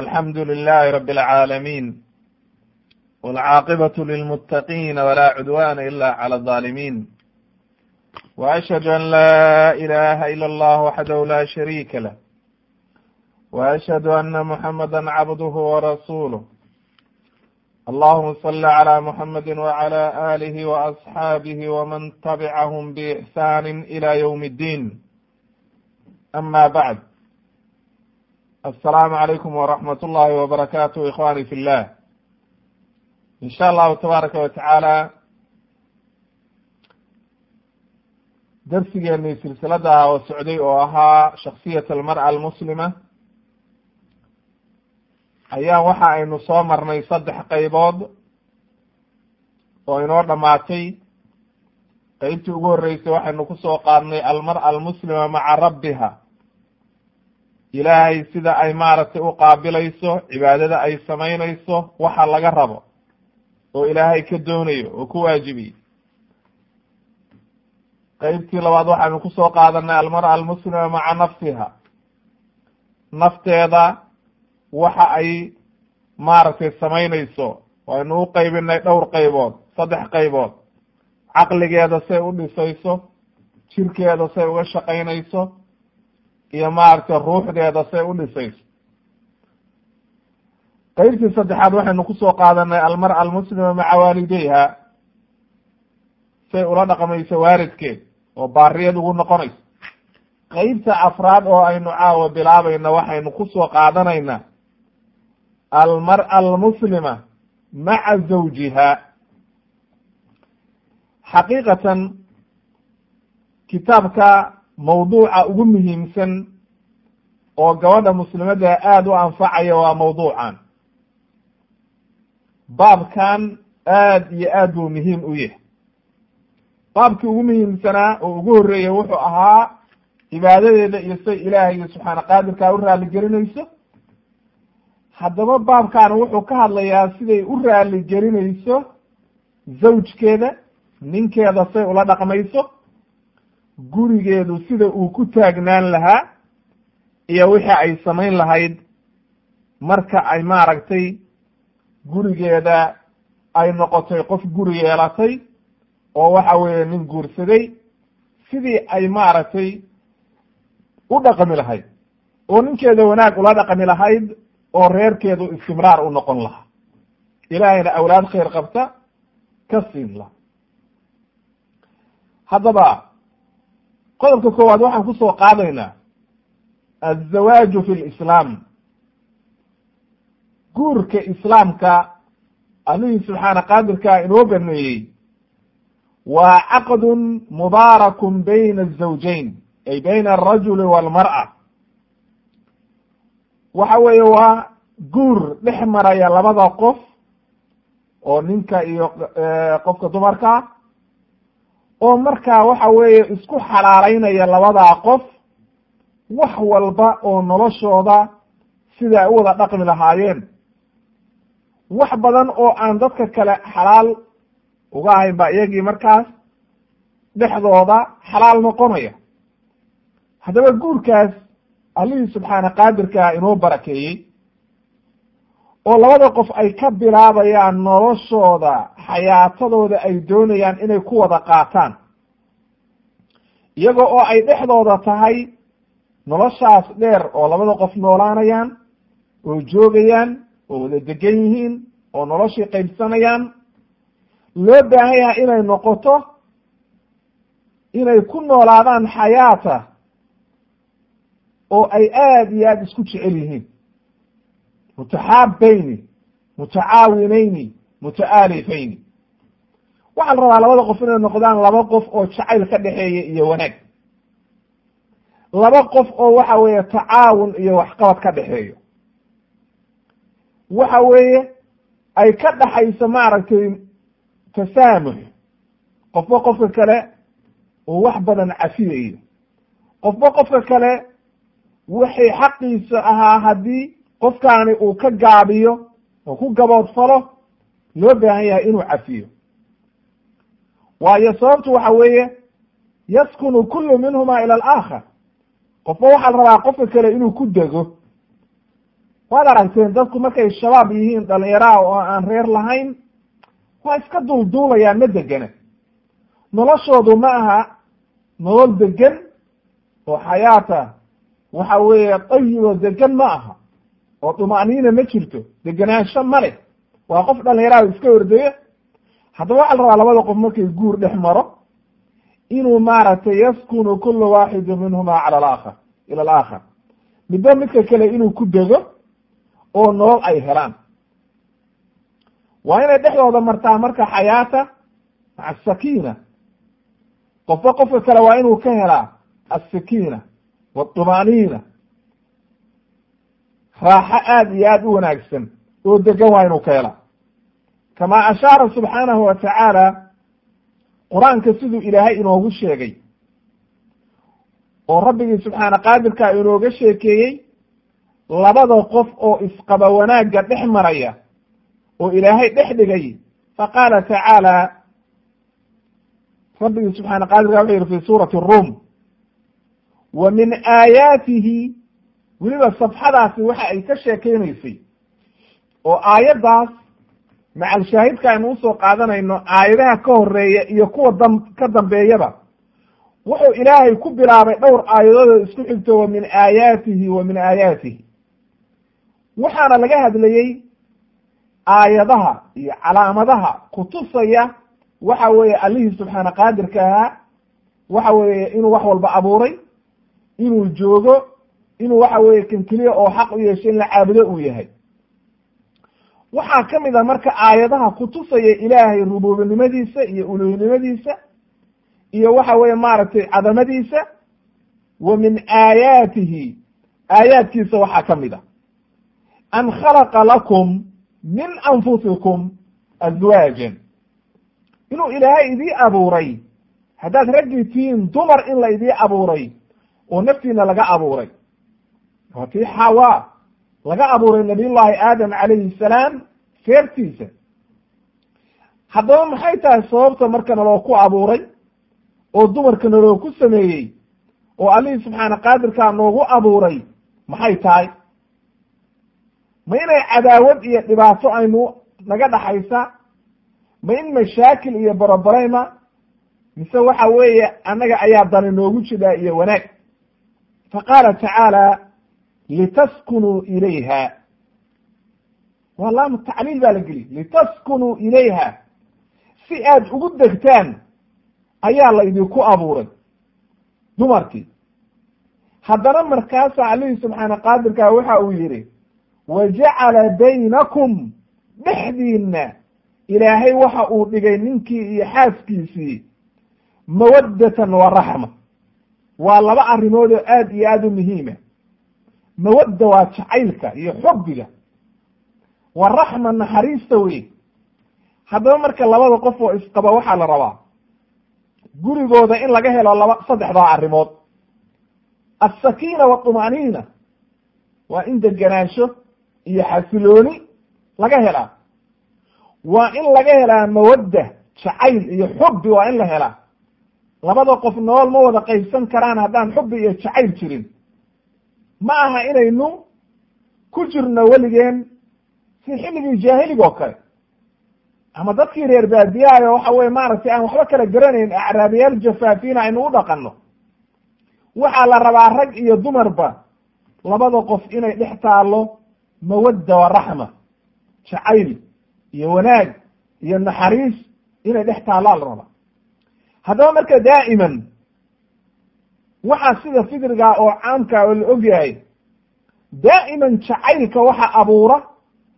alxamdu lilahi rab اlcaalamiin wاlcaaqibaة lilmutaqiina wla cudwana ila clى الظaalimiin وأshhadu an la ilaha ilا اllah waxdahu la shariika lah وأshhadu ana muxamada cabduh وrasuuluh allahuma صli عlى muxamadi وعlى آlih وأصxaabih wman tabcahm bإxsani ilى ywm الdin ama bعd aلsalaamu عalaykum wraxmat ullahi wbarakatuh ikhwani fi llah in sha allahu tabaaraka wa tacaala darsigeeni silsilada oo socday oo ahaa shaksiyat almar'a almuslima ayaa waxa aynu soo marnay saddex qaybood oo inoo dhamaatay qeybtii ugu horreysay waxaynu ku soo qaadnay almar'a almuslima maca rabbiha ilaahay sida ay maaragtay u qaabilayso cibaadada ay samaynayso waxa laga rabo oo ilaahay ka doonayo oo ku waajibiyey qeybtii labaad waxaynu ku soo qaadanay almar'a almuslima maca nafsiha. Nafteeda waxa ay maaragtay samaynayso. Waynu u qaybinay dhowr qaybood saddex qaybood. Caqligeeda say u dhisayso jirkeeda say uga shaqaynayso iyo maaragtay ruuxdeeda say u dhisayso. Qeybtii saddexaad waxaynu ku soo qaadanay almar'a almuslima maca waalideyha say ula dhaqmayso waalidkeed oo baariyad ugu noqonayso qeybta afraad oo aynu caawa bilaabayna waxaynu ku soo qaadanaynaa almar'a almuslima maca zawjiha. Xaqiiqatan kitaabka mawduuca ugu muhiimsan oo gabadha muslimadda aada u anfacaya waa mawduucan. Baabkan aad iyo aad buu muhiim u yahay. Baabkii ugu muhiimsanaa oo ugu horreeyay wuxuu ahaa cibaadadeeda iyo say ilaahay subxaana qaadirkaa u raali gelinayso. Haddaba baabkan wuxuu ka hadlayaa siday u raali gelinayso zawjkeeda ninkeeda say ula dhaqmayso gurigeedu sida uu ku taagnaan lahaa iyo wixii ay samayn lahayd marka ay maaragtay gurigeeda ay noqotay qof guri yeelatay oo waxa weeye nin guursaday sidii ay maaragtay u dhaqmi lahayd oo ninkeeda wanaag ula dhaqmi lahayd oo reerkeedu istimraar u noqon lahaa. Ilaahayna awlaad khayr qabta ka siin laha haddaba qodobka koowaad waxaan ku soo qaadaynaa azawaaju fi lislaam guurka islaamka allihii subxaana qaadirkaa inoo baneeyey waa caqdun mubaarakun bayna azawjayn ay bayna alrajuli walmar'a. Waxa weeye waa guur dhex maraya labada qof oo ninka iyo qofka dumarka oo markaa waxa weeye isku xalaaleynaya labadaa qof wax walba oo noloshooda sida ay u wada dhaqmi lahaayeen. Wax badan oo aan dadka kale xalaal uga ahayn ba iyagii markaas dhexdooda xalaal noqonaya. Haddaba guurkaas allihii subxaana qaadirkaa inoo barakeeyey oo labada qof ay ka bilaabayaan noloshooda xayaatadooda ay doonayaan inay ku wada qaataan. Iyaga oo ay dhexdooda tahay noloshaas dheer oo labada qof noolaanayaan oo joogayaan oo wada degan yihiin oo noloshii qaybsanayaan loo baahan yahay inay noqoto inay ku noolaadaan xayaata oo ay aada iyo aada isku jecel yihiin mutaxaabayni mutacaawinayni muta'aalifayni waxaa rabaa labada qof inay noqdaan laba qof oo jacayl ka dhexeeya iyo wanaag laba qof oo waxa weeye tacaawun iyo waxqabad ka dhexeeyo waxa weeye ay ka dhaxayso maaragtay tasaamux qofba qofka kale oo wax badan cafiyayo qofba qofka kale wixii xaqiisa ahaa haddii qofkaani uu ka gaabiyo oo ku gaboodfalo loo baahan yahay inuu cafiyo. Waayo sababtu waxa weeye yaskunu kullu minhuma ila alaakhar. Qofba waxaa la rabaa qofka kale inuu ku dego. Waad aragteen dadku markay shabaab yihiin dhalinyaraha oo aan reer lahayn waa iska duulduulayaan ma degena noloshoodu ma aha nolol degan oo xayaata waxa weeye dayibo degan ma aha oo duma'niina ma jirto. Degenaansho ma leh. Waa qof dhalinyaraha iska ordayo haddaba waxaa la rabaa labada qof markay guur dhex maro inuu maaragtay yaskunu kulu waaxidu minhuma cala alaakhar ila alaakhar. Midba midka kale inuu ku dego oo nolol ay helaan. Waa inay dhexdooda martaa marka xayaata maca asakiina qofba qofka kale waa inuu ka helaa alsakiina wاطumaaniina raaxo aada iyo aada u wanaagsan oo degan waa inuu ka helaa kama ashaara subxaanahu wa tacaala qur'aanka siduu ilaahay inoogu sheegay oo rabbigii subxaana qaadirka inooga sheekeeyey labada qof oo isqaba wanaagga dhex maraya oo ilaahay dhex dhigay faqaala tacaala rabbigii subxaana qaadirka wuxuu yihi fi suurati rum wa min aayaatihi weliba safxadaasi waxa ay ka sheekeynaysay oo aayaddaas macal shaahidka aynu u soo qaadanayno aayadaha ka horreeya iyo kuwa dam ka dambeeyaba wuxuu ilaahay ku bilaabay dhowr aayadood isku xigto wa min aayaatihi wa min aayaatihi. Waxaana laga hadlayey aayadaha iyo calaamadaha kutusaya waxa weeye allihii subxaana qaadirka ahaa waxa weeye inuu wax walba abuuray inuu joogo inuu waxa weeye kan keliya oo xaq u yeeshay in la caabudo uu yahay. Waxaa ka mid a marka aayadaha kutusaya ilaahay rubuubinimadiisa iyo uluhinimadiisa iyo waxa weeye maaragtay cadamadiisa wa min aayaatihi. Aayaadkiisa waxaa ka mid a. An khalaqa lakum min anfusikum azwaajan. Inuu ilaahay idii abuuray haddaad raggii tihiin dumar in la idii abuuray oo naftiina laga abuuray waa tii xawa laga abuuray nabiyullaahi aadam calayhi salaam feertiisa. Haddaba maxay tahay sababta marka naloo ku abuuray oo dumarka naloo ku sameeyey oo allihii subxaana qaadirkaa noogu abuuray maxay tahay? Ma inay cadaawad iyo dhibaato aynu naga dhaxaysa? Ma in mashaakil iyo barobarayma mise waxa weeye annaga ayaa dani noogu jiraa iyo wanaag. Fa qaala tacaala litaskunuu ilayha waa laamu tacliil baa la geliy litaskunuu ilayha si aad ugu degtaan ayaa la idinku abuuray dumarkii haddana markaasaa allihii subxaana qaadirkaa waxa uu yidhi wa jacala baynakum dhexdiinna ilaahay waxa uu dhigay ninkii iyo xaaskiisii mawaddatan wa raxma waa laba arrimood oo aad iyo aada u muhiima mawadda waa jacaylka iyo xubbiga wa raxma naxariista wey haddaba marka labada qof oo isqaba waxaa la rabaa. Gurigooda in laga helo laba saddexdaa arrimood. Alsakiina waطuma'niina waa in degenaansho iyo xasilooni laga helaa waa in laga helaa mawadda jacayl iyo xubbi waa in la helaa labada qof nool ma wada qaybsan karaan haddaan xubbi iyo jacayl jirin ma aha inaynu ku jirno weligeen si xilligii jaahiliga oo kale. Ama dadkii reer baadiyahayo waxa weye maaragtay aan waxba kala garanayn acraabiyaal jafaafiina aynu u dhaqanno. Waxaa la rabaa rag iyo dumarba labada qof inay dhex taalo mawadda wa raxma jacayl iyo wanaag iyo naxariis inay dhex taallaa la rabaa. Haddaba marka daa'iman waxaa sida fikriga oo caamka oo la ogyahay daa'iman jacaylka waxa abuura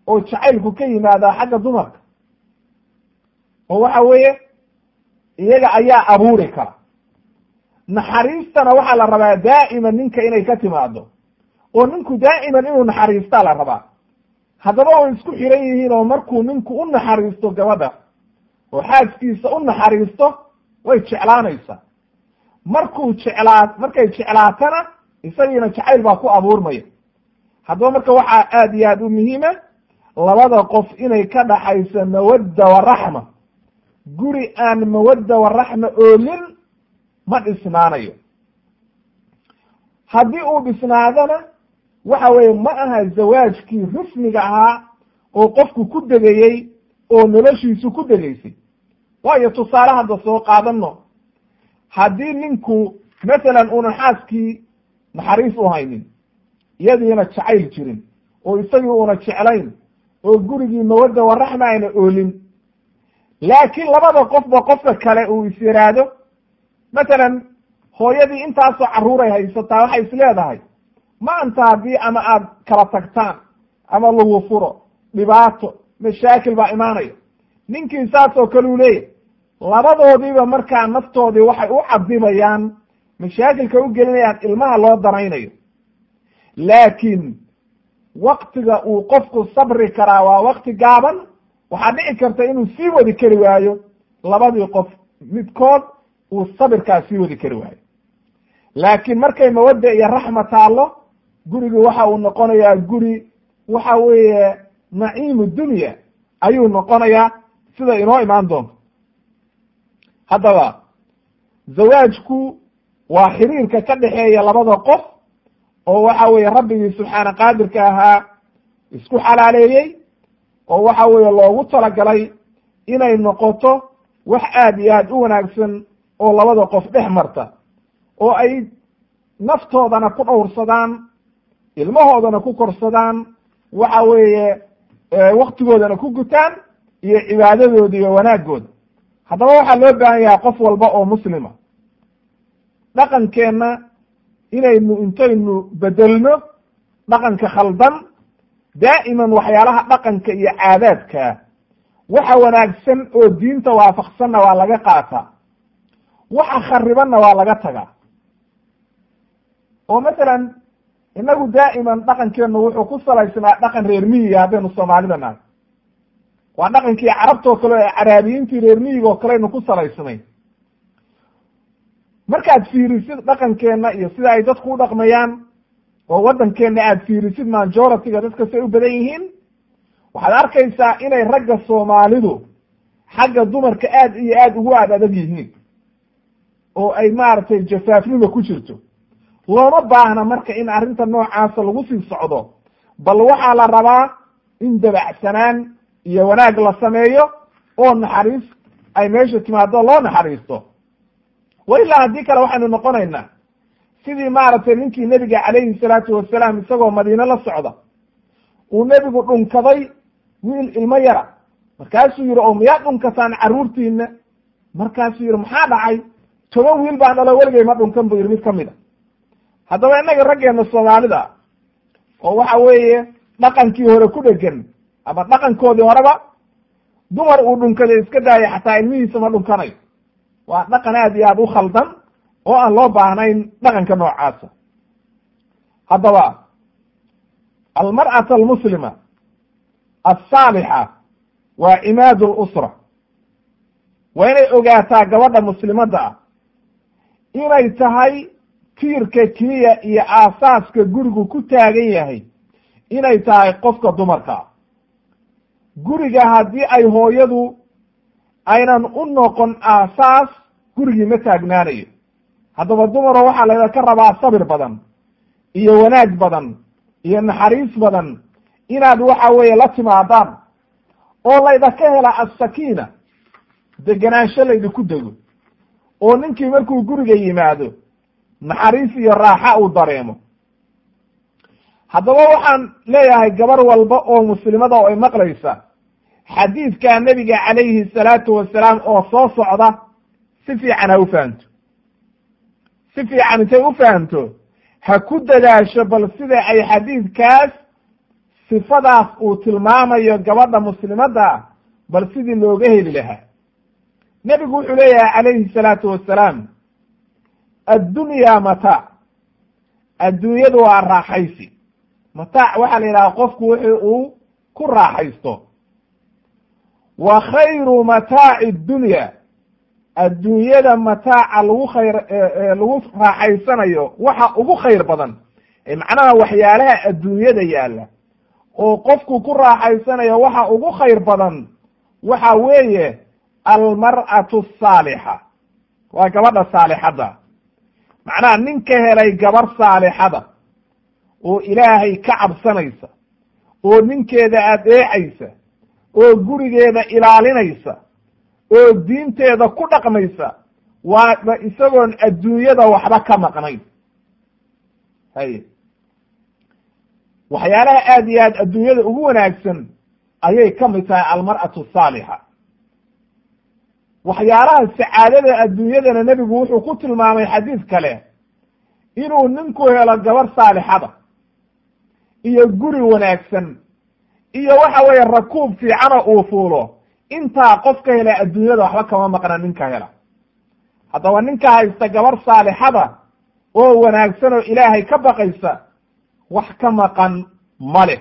oo jacaylku ka yimaadaa xagga dumarka. Oo waxa weeye iyaga ayaa abuuri kara. Naxariistana waxaa la rabaa daa'iman ninka inay ka timaado oo ninku daa'iman inuu naxariistaa la rabaa. Haddaba way isku xiran yihiin oo markuu ninku u naxariisto gabadha oo xaaskiisa u naxariisto way jeclaanaysaa markuu jeclaa markay jeclaatana isagiina jacayl baa ku abuurmaya. Haddaba marka waxaa aada iyo aada u muhiima labada qof inay ka dhaxayso mawadda wa raxma. Guri aan mawadda wa raxma oolin ma dhisnaanayo. Haddii uu dhisnaadana waxa weeye ma aha zawaajkii rusmiga ahaa oo qofku ku degayey oo noloshiisu ku degaysay. Waayo tusaale hadda soo qaadano haddii ninku masalan una xaaskii naxariis u haynin iyadiina jacayl jirin oo isagii una jeclayn oo gurigii mawadda waraxma ayna oolin laakiin labada qofba qofka kale uu is yiraahdo masalan hooyadii intaasoo carruuray haysataa waxay is leedahay maanta haddii ama aad kala tagtaan ama lagu furo dhibaato mashaakil baa imaanaya ninkii saasoo kale u leeyahy labadoodiiba markaa naftoodii waxay u cadimayaan mashaakilka u gelinayaan ilmaha loo danaynayo laakiin waktiga uu qofku sabri karaa waa wakti gaaban. Waxaa dhici karta inuu sii wadi kari waayo. Labadii qof midkood uu sabirkaa sii wadi kari waayo. Laakiin markay mawadda iyo raxma taallo gurigi waxa uu noqonayaa guri waxa weeye naciimu dunya ayuu noqonayaa. Sida inoo imaan doonto haddaba zawaajku waa xiriirka ka dhexeeya labada qof oo waxa weeye rabbigii subxaana qaadirka ahaa isku xalaaleeyey oo waxa weeye loogu talagalay inay noqoto wax aad iyo aad u wanaagsan oo labada qof dhex marta oo ay naftoodana ku dhowrsadaan ilmahoodana ku korsadaan waxa weeye waktigoodana ku gutaan iyo cibaadadooda iyo wanaagooda haddaba waxaa loo baahan yahay qof walba oo muslima dhaqankeenna inaynu intaynu bedelno dhaqanka khaldan daa'iman waxyaalaha dhaqanka iyo caadaadkaa waxa wanaagsan oo diinta waafaqsanna waa laga qaataa waxa kharibanna waa laga tagaa. Oo masalan inagu daa'iman dhaqankeenu wuxuu ku salaysnaa dhaqan reer miyiga haddaynu soomaalida nahay waa dhaqankii carabtoo kale ee caraabiyiintii reer miyiga oo kale aynu ku salaysnay markaad fiirisid dhaqankeenna iyo sida ay dadku u dhaqmayaan oo waddankeenna aad fiirisid majority-ga dadka say u badan yihiin waxaad arkaysaa inay ragga soomaalidu xagga dumarka aad iyo aad ugu aad adag yihiin oo ay maaragtay jafaafnima ku jirto. Looma baahna marka in arrinta noocaasa lagu sii socdo bal waxaa la rabaa in dabacsanaan iyo wanaag la sameeyo oo naxariis ay meesha timaado loo naxariisto. Wa ilaa haddii kale waxaynu noqonaynaa sidii maaragtay ninkii nebiga calayhi salaatu wasalaam isagoo madiine la socda uu nebigu dhunkaday wiil ilmo yara. Markaasuu yihi oo miyaa dhunkataan carruurtiina markaasuu yihi maxaa dhacay? Toban wiil baan dhalo weligay ma dhunkan buu yihi mid ka mid a haddaba innaga raggeena soomaalida oo waxa weeye dhaqankii hore ku dhegan ama dhaqankoodii horeba dumar uu dhunkaday iska daaya xataa ilmihiisa ma dhunkanayo waa dhaqan aad iyo aad u khaldan oo aan loo baahnayn dhaqanka noocaasa. Haddaba almar'ata almuslima alsaalixa waa cimaadu lusra waa inay ogaataa gabadha muslimadda ah inay tahay tiirka keliya iyo aasaaska gurigu ku taagan yahay inay tahay qofka dumarka guriga haddii ay hooyadu aynan u noqon aasaas gurigii ma taagnaanayo. Haddaba dumaro waxaa layda ka rabaa sabir badan iyo wanaag badan iyo naxariis badan inaad waxa weeye la timaadaan. Oo layda ka hela assakiina degenaansho laydinku dego. Oo ninkii markuu guriga yimaado naxariis iyo raaxa uu dareemo. Haddaba waxaan leeyahay gabar walba oo muslimada oo ay maqlaysa xadiidka nebiga calayhi salaatu wasalaam oo soo socda si fiican ha u fahamto. Si fiican intay u fahamto ha ku dadaasho bal sida ay xadiidkaas sifadaas uu tilmaamayo gabadha muslimadda bal sidii looga heli lahaa. Nebigu wuxuu leeyahay calayhi salaatu wasalaam addunya mataac adduunyadu waa raaxaysi. Mataac waxaa la yidhaha qofku wixii uu ku raaxaysto wa khayru mataaci dunya adduunyada mataaca lagu khayr lagu raaxaysanayo waxa ugu khayr badan. Macnaha waxyaalaha adduunyada yaalla. Oo qofku ku raaxaysanayo waxa ugu khayr badan waxa weeye almar'atu asaalixa waa gabadha saalixadda macnaha ninka helay gabar saalixada oo ilaahay ka cabsanaysa oo ninkeeda adeecaysa oo gurigeeda ilaalinaysa oo diinteeda ku dhaqmaysa waaba isagoon adduunyada waxba ka maqnayn. Haye waxyaalaha aada iyo aad adduunyada ugu wanaagsan ayay ka mid tahay almar'atu saalixa. Waxyaalaha sacaadada adduunyadana nebigu wuxuu ku tilmaamay xadiis kale inuu ninku helo gabarh saalixada iyo guri wanaagsan iyo waxa weeye rakuub fiicana uu fuulo intaa qofka hela adduunyada waxba kama maqna ninka hela haddaba ninka haysta gabarh saalixada oo wanaagsan oo ilaahay ka baqaysa wax ka maqan ma leh.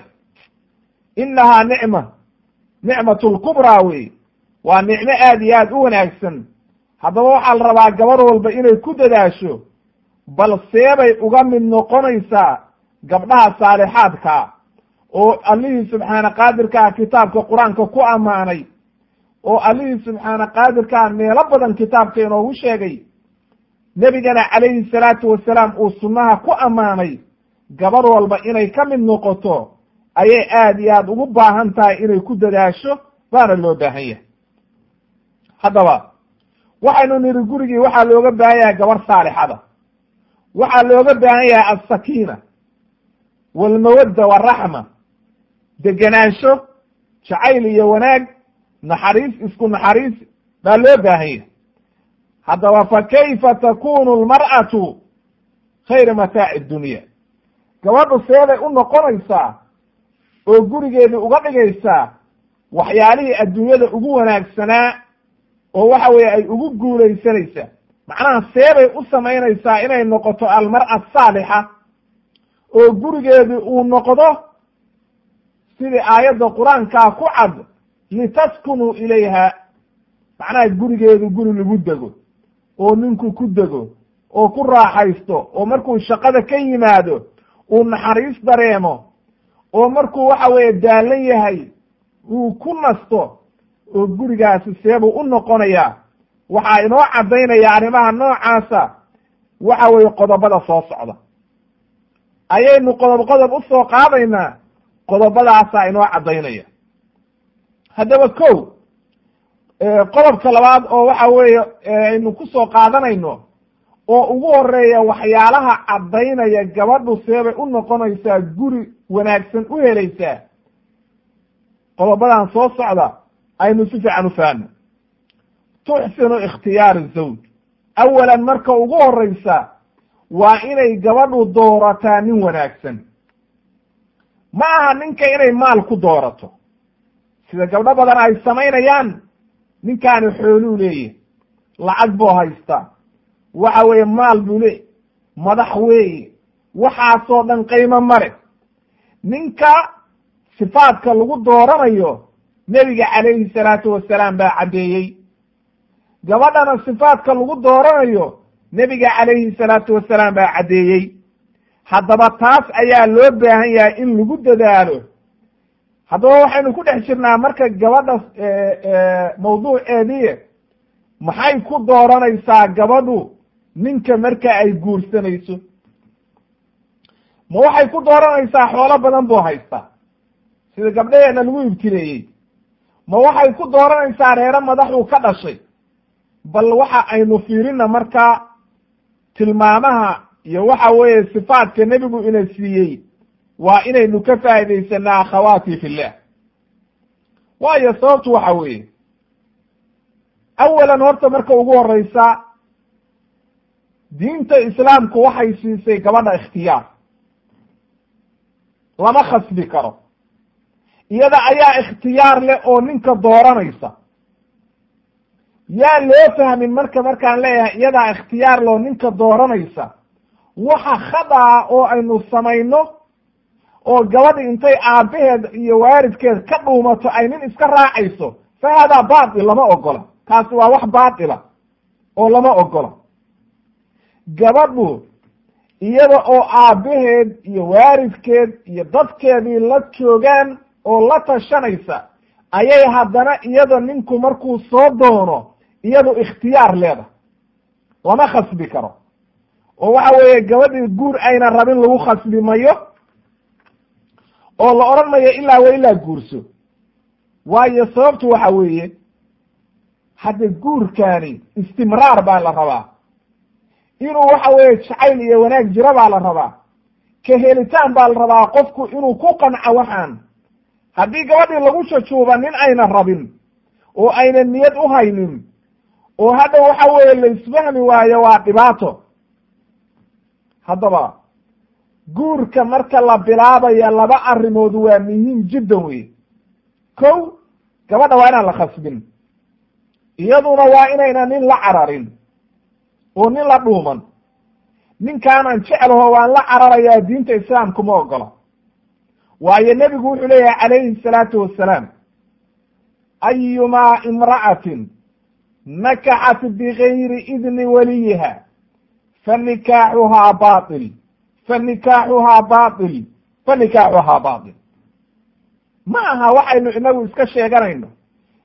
Innahaa nicma nicmatu lkubraa wey waa nicmo aada iyo aad u wanaagsan. Haddaba waxaa la rabaa gabar walba inay ku dadaasho bal seebay uga mid noqonaysaa gabdhaha saalixaadkaa oo allihii subxaana qaadirkaa kitaabka qur'aanka ku ammaanay oo allihii subxaana qaadirkaa meelo badan kitaabka inoogu sheegay nebigana calayhi salaatu wasalaam uu sunnaha ku ammaanay gabar walba inay ka mid noqoto ayay aada iyo aada ugu baahan tahay inay ku dadaasho baana loo baahan yahay. Haddaba waxaynu nidhi gurigii waxaa looga baahan yahay gabar saalixada. Waxaa looga baahan yahay alsakiina walmawadda waraxma degenaansho jacayl iyo wanaag naxariis isku naxariis baa loo baahan yahay. Haddaba fa kayfa takunu lmar'atu khayra mataaci dunya? Gabadhu seeday u noqonaysaa oo gurigeedii uga dhigaysaa waxyaalihii adduunyada ugu wanaagsanaa oo waxa weeye ay ugu guulaysanaysaa. Macnaha seebay u samaynaysaa inay noqoto almar'a saalixa oo gurigeedii uu noqdo sidii aayadda qur'aankaa ku cad litaskunuu ilayha macnaha gurigeedu guri lagu dego oo ninku ku dego oo ku raaxaysto oo markuu shaqada ka yimaado uu naxariis dareemo oo markuu waxa weeye daalan yahay uu ku nasto oo gurigaasi seebuu u noqonayaa waxaa inoo caddaynaya arrimaha noocaasa waxa weeye qodobada soo socda. Ayaynu qodob qodob u soo qaadaynaa qodobadaasaa inoo caddaynaya. Haddaba ko qodobka labaad oo waxa weeye aynu ku soo qaadanayno oo ugu horreeya waxyaalaha caddaynaya gabadhu seebay u noqonaysaa guri wanaagsan u helaysaa qodobadan soo socda aynu si fiican u fahamno tuxsinu ikhtiyaari zawj. Awalan marka ugu horeysa waa inay gabadhu doorataa nin wanaagsan ma aha ninka inay maal ku doorato. Sida gabdho badan ay samaynayaan ninkaani xooluu leeyahy lacag buu haystaa. Waxa weeye maal buu le madax weeye. Waxaasoo dhan qiimo male ninka sifaadka lagu dooranayo nebiga calayhi salaatu wasalaam baa caddeeyey. Gabadhana sifaadka lagu dooranayo nebiga calayhi salaatu wasalaam baa caddeeyey haddaba taas ayaa loo baahan yahay in lagu dadaalo. Haddaba waxaynu ku dhex jirnaa marka gabadha mawduuceedii. Maxay ku dooranaysaa gabadhu ninka marka ay guursanayso? Ma waxay ku dooranaysaa xoolo badan buu haystaa? Sida gabdhaheena lagu ibtileeyey ma waxay ku dooranaysaa reero madaxuu ka dhashay? Bal waxa aynu fiirina markaa tilmaamaha iyo waxa weeye sifaadka nebigu ina siiyey waa inaynu ka faa'iidaysanaa akhawaati fillah. Waayo sababtu waxa weeye awalan horta marka ugu horeysa diinta islaamku waxay siisay gabadha ikhtiyaar. Lama khasbi karo. Iyada ayaa ikhtiyaar leh oo ninka dooranaysa. Yaa loo fahmin marka markaan leeyahay iyadaa ikhtiyaar loo ninka dooranaysa waxa khadaa oo aynu samayno oo gabadhi intay aabbaheed iyo waalidkeed ka dhuumato ay nin iska raacayso fa haadaa baatil lama ogola. Kaasi waa wax baatila oo lama ogola. Gabadhu iyada oo aabbaheed iyo waalidkeed iyo dadkeedii la joogaan oo la tashanaysa ayay haddana iyada ninku markuu soo doono iyadu ikhtiyaar leedahay. Lama khasbi karo oo waxa weeye gabadhii guur ayna rabin lagu khasbi mayo oo la odhan mayo ilaa wa ilaa guurso. Waayo sababtu waxa weeye hadda guurkaani istimraar baa la rabaa. Inuu waxa weeye jacayl iyo wanaag jiro baa la rabaa. Ka helitaan baa la rabaa qofku inuu ku qanco waxaan. Haddii gabadhii lagu jajuuba nin ayna rabin oo ayna niyad u haynin oo hadda waxa weeye la isfahmi waayo waa dhibaato haddaba guurka marka la bilaabaya laba arrimood waa muhiim jiddan wey kow gabadha waa inaan la khasbin. Iyaduna waa inayna nin la cararin oo nin la dhuuman. Ninkaanaan jeclaho waan la cararayaa diinta islaamku ma ogola. Waayo nebigu wuxuu leeyahay calayhi salaatu wassalaam ayumaa imra'atin nakaxat bigayri idni waliyiha fanikaaxuhaa bail fanikaaxuhaa bail fanikaaxuhaa bail ma aha waxaynu inagu iska sheeganayno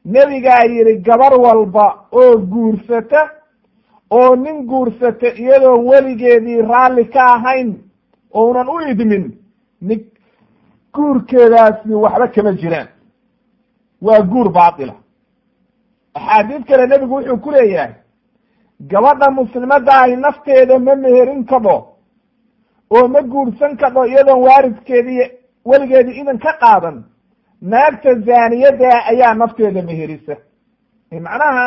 nebigaa yidhi gabar walba oo guursata oo nin guursata iyadoon weligeedii raalli ka ahayn ounan u idmin ni guurkeedaasi waxba kama jiraan waa guur baatila axaadiid kale nebigu wuxuu ku leeyahay gabadha muslimadaahi nafteeda ma meherin kadho oo ma guursan kadho iyadoon waalidkeedii weligeedii idan ka qaadan naagta zaaniyaddaa ayaa nafteeda meherisa. Macnaha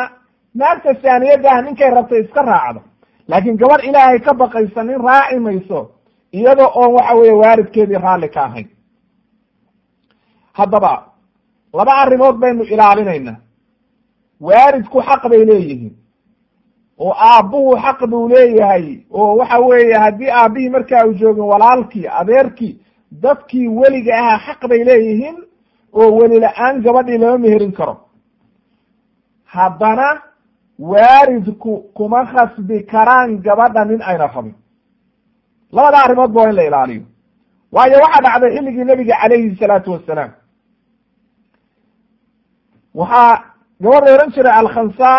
naagta zaaniyaddaah ninkay rabtay iska raacdo laakiin gabadh ilaahay ka baqaysa nin raaci mayso iyadoo oon waxa weeye waalidkeedii raalli ka ahayn. Haddaba laba arrimood baynu ilaalinaynaa. Waalidku xaq bay leeyihiin oo aabbuhu xaq buu leeyahay oo waxa weeye haddii aabbihii markaa u joogin walaalkii adeerkii dadkii weliga ahaa xaq bay leeyihiin oo weli la'aan gabadhii lama meherin karo. Haddana waalidku kuma khasbi karaan gabadha nin ayna rabin. Labada arrimood ba waa in la ilaaliyo. Waayo waxaa dhacday xilligii nebiga calayhi salaatu wassalaam. Waxaa gabadh la ohan jiray alkhansa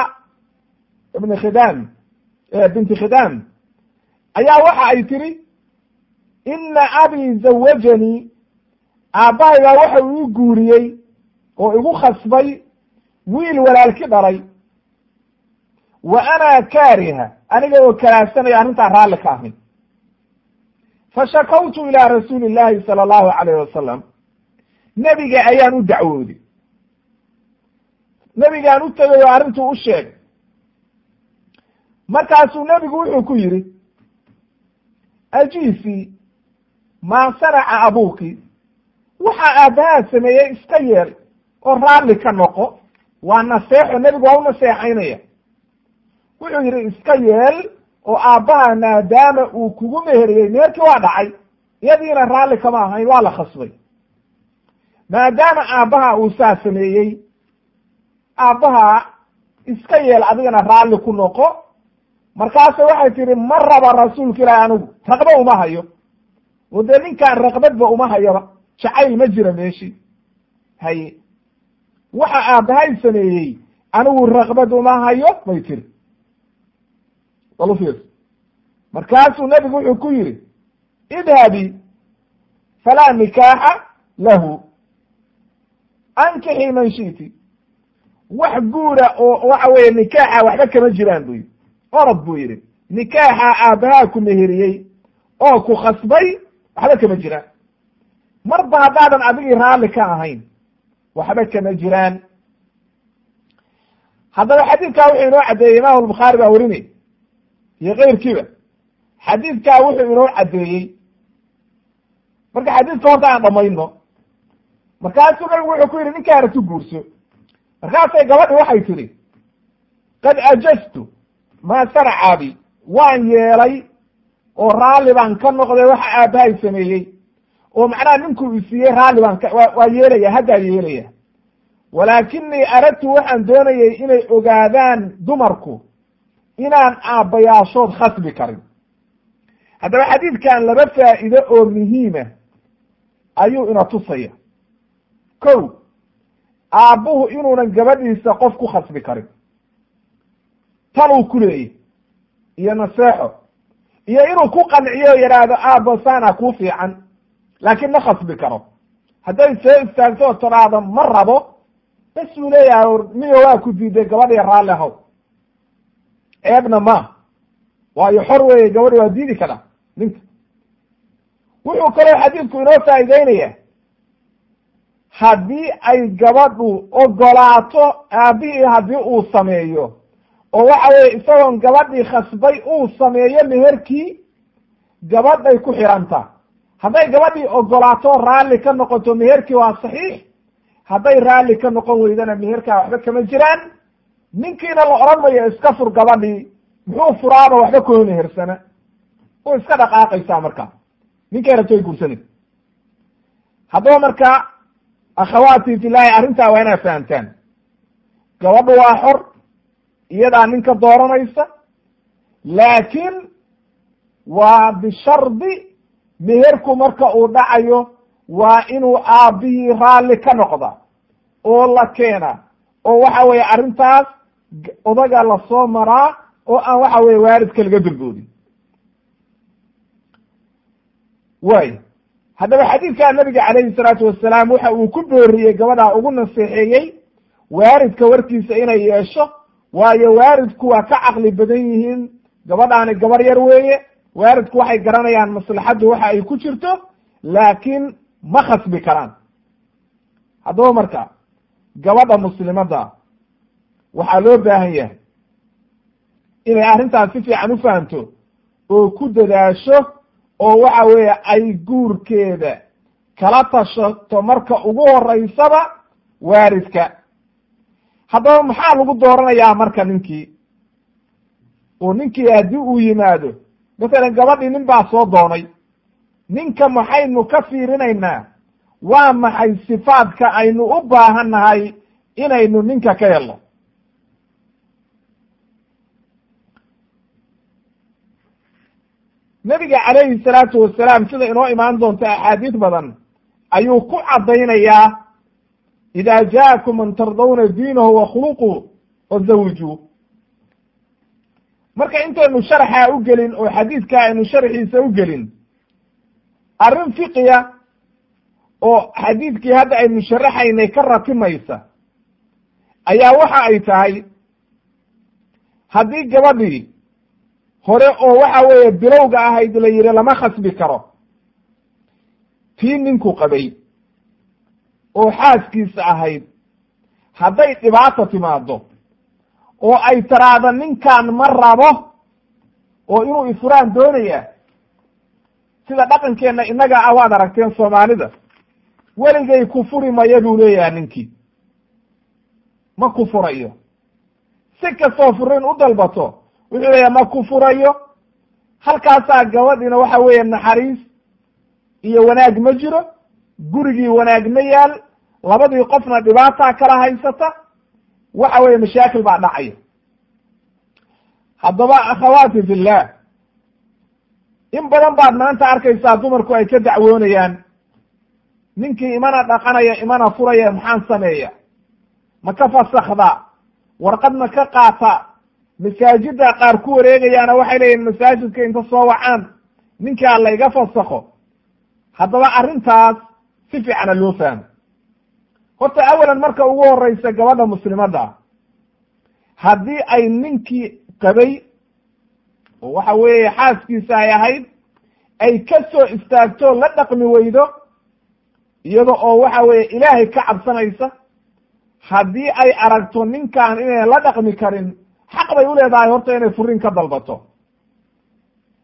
ibn khidam binti khidam. Ayaa waxa ay tiri ina abi zawajanii aabbahaygaa waxa uu i guuriyey oo igu khasbay wiil walaalki dhalay wa ana kaariha aniga oo karaahsanaya arrintaa raalli ka ahayn. Fashakawtu ilaa rasuuli llahi sala allahu alayh wasalam nebiga ayaan u dacwooday nebigaan u tegay oo arrintuu u sheegay markaasuu nebigu wuxuu ku yidhi ajiisi maa sanaca abuuki? Waxa aabbahaa sameeyey iska yeel oo raalli ka noqo. Waa naseexo nebigu waa u naseexaynaya. Wuxuu yidhi iska yeel oo aabbaha maadaama uu kugu meheriyey meherkii waa dhacay iyadiina raalli kama ahayn waa la khasbay. Maadaama aabbaha uu saa sameeyey aabbaha iska yeel adigana raalli ku noqo markaasu waxay tihi ma raba rasuulka ilaahi anigu raqba uma hayo. Oo dee ninkaan raqbadba uma hayaba jacayl ma jira meeshii haye waxa aabbahay sameeyey anigu raqbad uma hayo bay tiri bal ufiirsa markaasuu nebigu wuxuu ku yidhi idhabi falaa nikaaxa lahu ankixii man shiti. Wax guura oo waxa weeye nikaaxa waxba kama jiraan buu yidhi orod buu yidhi nikaaxa aabbahaa ku meheriyey oo ku khasbay waxba kama jiraan. Marba haddaadan adigii raalli ka ahayn waxba kama jiraan. Haddaba xadiidkaa wuxuu inoo caddeeyey imaamu albukhaari baa werinay iyo keyrkiiba. Xadiidkaa wuxuu inoo caddeeyey. Marka xadiidka horta aan dhamayno markaasuu nabigu wuxuu ku yidhi ninkaana tu guurso. Markaasay gabadhi waxay tidhi qad ajaztu maa sarcaabi waan yeelay oo raalli baan ka noqday waxa aabbahay sameeyey. Oo macnaha ninkuu isiiyey raalli baan waa yeelaya haddaan yeelaya. Walaakinii aradtu waxaan doonayay inay ogaadaan dumarku inaan aabbayaashood khasbi karin. Haddaba xadiidkan laba faa'iide oo muhiima ayuu ina tusaya. Kow aabbuhu inuunan gabadhiisa qof ku khasbi karin tan uu ku leeyay iyo naseexo iyo inuu ku qanciyo yidhaahdo aabbo saana kuu fiican. Laakiin ma khasbi karo. Hadday soo istaagto oo tiraahdo ma rabo. Bes uu leeyahay niyo waa ku diiday? Gabadhiya raalli ahow. Ceebna ma. Waayo xor weeye gabadhi waa diidi karaa ninka wuxuu kaloo xadiidku inoo faa'ideynaya haddii ay gabadhu ogolaato aabihii haddii uu sameeyo oo waxa weye isagoon gabadhii khasbay uu sameeyo meherkii gabadhay ku xidhanta hadday gabadhii ogolaato raalli ka noqoto meherkii waa saxiix hadday raalli ka noqon weydana meherkaa waxba kama jiraan. Ninkiina la odhan mayo iska fur gabadhii muxuu furaaba waxba kuma mehersana way iska dhaqaaqaysaa marka. Ninkay rabto way guursanay haddaba marka akhawaati filaahi arrintaa waa inaad fahamtaan. Gabadhu waa xor iyadaa ninka dooranaysa laakiin waa bishardi meherku marka uu dhacayo waa inuu aabbihii raalli ka noqda oo la keena oo waxa weeye arrintaas odaga la soo maraa oo aan waxa weye waaridka laga dulboodin way haddaba xadiidkaa nabiga calayhi salaatu wasalaam waxa uu ku booriyey gabadhaa ugu naseexeeyey waaridka warkiisa inay yeesho waayo waaridku waa ka caqli badan yihiin. Gabadhaani gabar yar weeye waaridku waxay garanayaan maslaxaddu waxa ay ku jirto laakiin ma khasbi karaan. Haddaba marka gabadha muslimadda waxaa loo baahan yahay inay arrintaas si fiican u fahamto oo ku dadaasho oo waxa weeye ay guurkeeda kala tashato marka ugu horeysaba waaridka haddaba maxaa lagu dooranayaa marka ninkii? Oo ninkii haddii uu yimaado. Masalan gabadhii nin baa soo doonay. Ninka maxaynu ka fiirinaynaa? Waa maxay sifaadka aynu u baahan nahay inaynu ninka ka helno? Nebiga calayhi salaatu wasalaam sida inoo imaan doonta axaadiis badan ayuu ku caddaynayaa ida jaakum man tardawna diinahu wa khuluqu fazawijuu marka intaynu sharxaa u gelin oo xadiidka aynu sharxiisa u gelin arrin fiqiya oo xadiidkii hadda aynu sharaxaynay ka ratimaysa ayaa waxa ay tahay haddii gabadhii hore oo waxa weeye bilowga ahayd la yidhi lama khasbi karo tii ninku qabay oo xaaskiisa ahayd. Hadday dhibaata timaado oo ay taraado ninkan ma rabo oo inuu ifuraan doonaya sida dhaqankeenna innaga ah waad aragteen soomaalida weligay ku furi maya buu leeyahay ninkii. Ma ku furayo. Si kastoo furin u dalbato wuxuu leeyahay ma ku furayo. Halkaasaa gabadhiina waxa weeye naxariis iyo wanaag ma jiro gurigii wanaag ma yaal labadii qofna dhibaataa kala haysata waxa weeye mashaakil baa dhacaya. Haddaba akhawaati fillah in badan baad maanta arkaysaa dumarku ay ka dacwoonayaan. Ninkii imana dhaqanaya imana furaya maxaan sameeya? Ma ka fasakdaa warqad ma ka qaata? Masaajidda qaar ku wareegayaana waxay leeyihiin masaajidka inta soo wacaan. Ninkaa layga fasakho. Haddaba arrintaas si fiicana loo fahmo horta awalan marka ugu horeysa gabadha muslimadda haddii ay ninkii qabay oo waxa weeye xaaskiisa ay ahayd ay ka soo istaagto la dhaqmi weydo iyada oo waxa weeye ilaahay ka cabsanaysa haddii ay aragto ninkan inay la dhaqmi karin xaq bay u leedahay horta inay furin ka dalbato.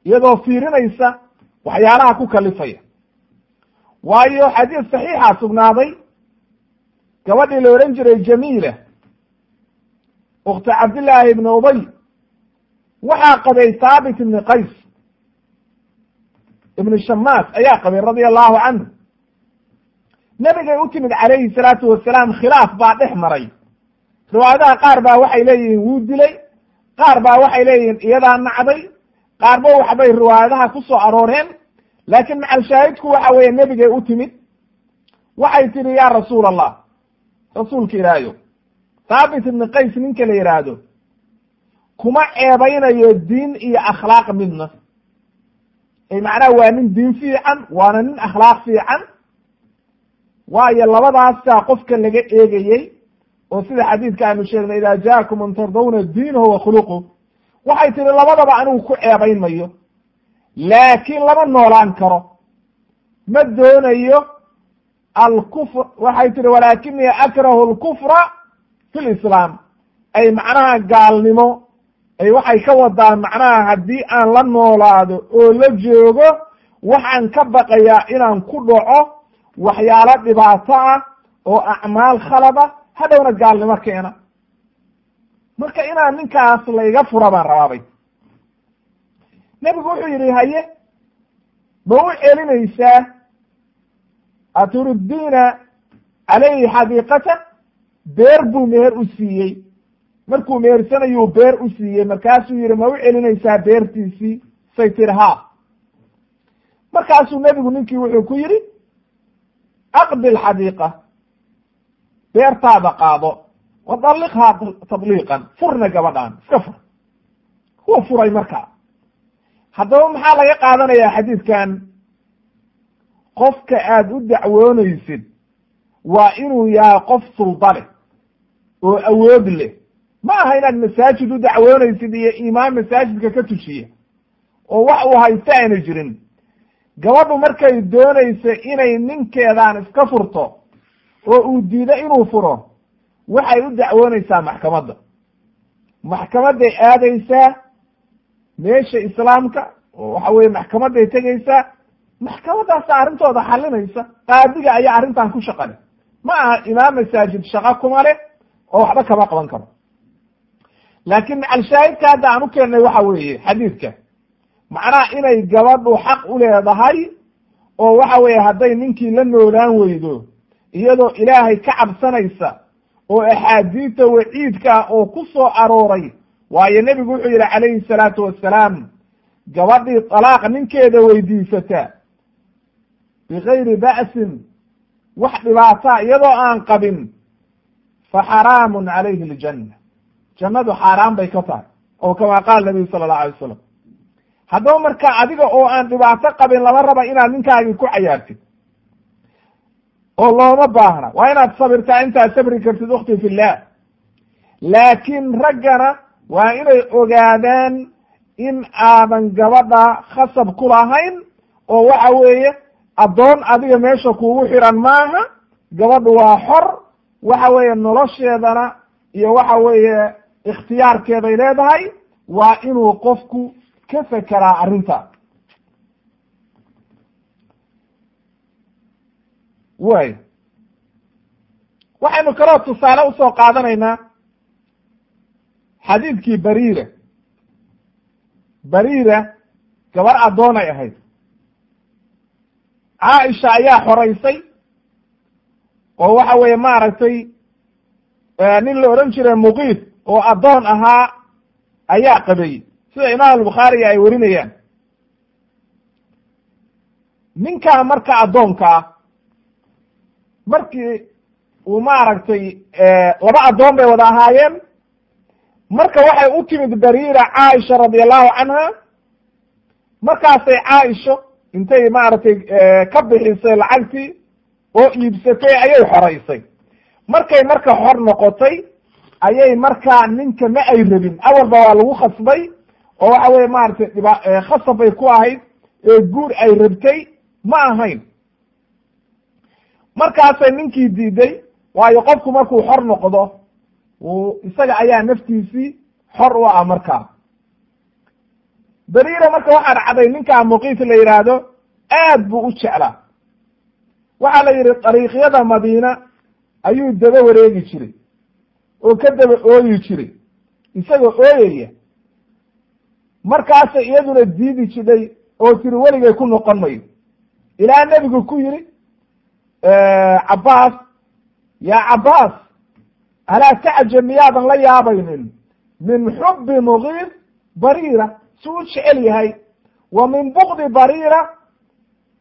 Iyadoo fiirinaysa waxyaalaha ku kalifaya. Waayo xadiis saxiixa sugnaaday gabadhii la odhan jiray jamiila ukhti cabdillaahi ibni ubay waxaa qabay thaabit ibni qays ibni shamaas ayaa qabay radia allahu canhu nebigay u timid calayhi salaatu wasalaam khilaaf baa dhex maray. Riwaayadaha qaar baa waxay leeyihiin wuu dilay qaar baa waxay leeyihiin iyadaa nacday qaarba waxbay riwaayadaha ku soo arooreen. Laakiin macalshaahidku waxa weeye nebigay u timid waxay tidhi yaa rasuul allah rasuulka ilaahayo thaabit ibni qays ninka la yidhaahdo kuma ceebaynayo diin iyo akhlaaq midna. Macnaha waa nin diin fiican waana nin akhlaaq fiican. Waayo labadaasaa qofka laga eegayey oo sida xadiidka aanu sheegnay idaa jaakum man tardawna diinahu wa khuluqu waxay tihi labadaba anigu ku ceebayn mayo laakiin lama noolaan karo. Ma doonayo alkufr waxay tihi walaakinii akrahu alkufra fi lislaam ay macnaha gaalnimo ay waxay ka wadaan macnaha haddii aan la noolaado oo la joogo waxaan ka baqayaa inaan ku dhaco waxyaalo dhibaato ah oo acmaal khalada hadhowna gaalnimo keena. Marka inaan ninkaas layga fura baan rabaabay nebigu wuxuu yidhi haye ma u celinaysaa aturiddiina calayhi xadiiqata beer buu meher u siiyey. Markuu mehersanayuu beer u siiyey. Markaasuu yidhi ma u celinaysaa beertiisii? Say tiri haa markaasuu nebigu ninkii wuxuu ku yidhi aqdi lxadiiqa beertaada qaado. Wa dalliqhaa tadliiqan furna gabadhaan iska fur. Huwa furay markaa. Haddaba maxaa laga qaadanayaa xadiidkan qofka aad u dacwoonaysid waa inuu yahay qof sulda leh oo awood leh. Ma aha inaad masaajid u dacwoonaysid iyo imaam masaajidka ka tujiya oo wax uu haysta ayna jirin. Gabadhu markay doonayso inay ninkeedaan iska furto oo uu diido inuu furo waxay u dacwoonaysaa maxkamadda. Maxkamadday aadaysaa meesha islaamka oo waxa weye maxkamadday tegaysaa maxkamadaasa arrintooda xalinaysa qaadiga ayaa arrintan ku shaqale. Ma aha imaam masaajid shaqo kuma leh oo waxba kama qaban karo. Laakiin macalshaahidka hadda aan u keennay waxa weeye xadiidka. Macnaha inay gabadhu xaq u leedahay oo waxa weeye hadday ninkii la noolaan weydo iyadoo ilaahay ka cabsanaysa oo axaadiista waciidka ah oo ku soo arooray waayo nebigu wuxuu yidhi calayhi salaatu wassalaam gabadhii talaaq ninkeeda weydiisata bigayri ba'sin wax dhibaataa iyadoo aan qabin fa xaraamun calayhi aljanna. Jannadu xaaraan bay ka tahay oo kamaa qaala nabiyu sala allahu alay wasalam haddaba marka adiga oo aan dhibaato qabin lama raba inaad ninkaagii ku cayaartid oo looma baahna. Waa inaad sabirtaa intaad sabri kartid ukhti fillah laakiin raggana waa inay ogaadaan in aadan gabadha khasab ku lahayn oo waxa weeye addoon adiga meesha kuugu xiran maaha gabadhu waa xor waxa weeye nolosheedana iyo waxa weeye ikhtiyaarkeeday leedahay waa inuu qofku ka fekeraa arrinta. Way. Waxaynu kaloo tusaale u soo qaadanaynaa xadiidkii bariira bariira gabar addoonay ahayd caaisha ayaa xoraysay oo waxa weeye maaragtay nin la odhan jiray muqiid oo addoon ahaa ayaa qabeeyey. Sida imaam albukhaariga ay warinayaan. Ninkaa marka addoonka ah markii uu maaragtay laba addoon bay wada ahaayeen. Marka waxay u timid bariira caaisha radiallahu canha markaasay caaisho intay maaragtay ka bixisay lacagtii oo iibsatay ayay xoraysay markay marka xor noqotay ayay markaa ninka ma ay rabin. Awalba waa lagu khasbay oo waxa weye maaragtay dhiba khasab bay ku ahayd ee guur ay rabtay ma ahayn. Markaasay ninkii diiday waayo qofku markuu xor noqdo isaga ayaa naftiisii xor u ah markaa. Beriira marka waxaa dhacday ninkaa muqiis la yidhaahdo aad buu u jeclaa. Waxaa la yidhi dariiqyada madiina ayuu daba wareegi jiray oo ka daba ooyi jiray isagoo ooyaya. Markaasay iyaduna diidi jidhay oo tiri weligay ku noqon mayo. Ilaa nebigu ku yidhi cabbaas yaa cabbaas alaa tacjab miyaadan la yaabaynin? Min xubbi mugiir bariira. Si u jecel yahay. Wa min bukdi bariira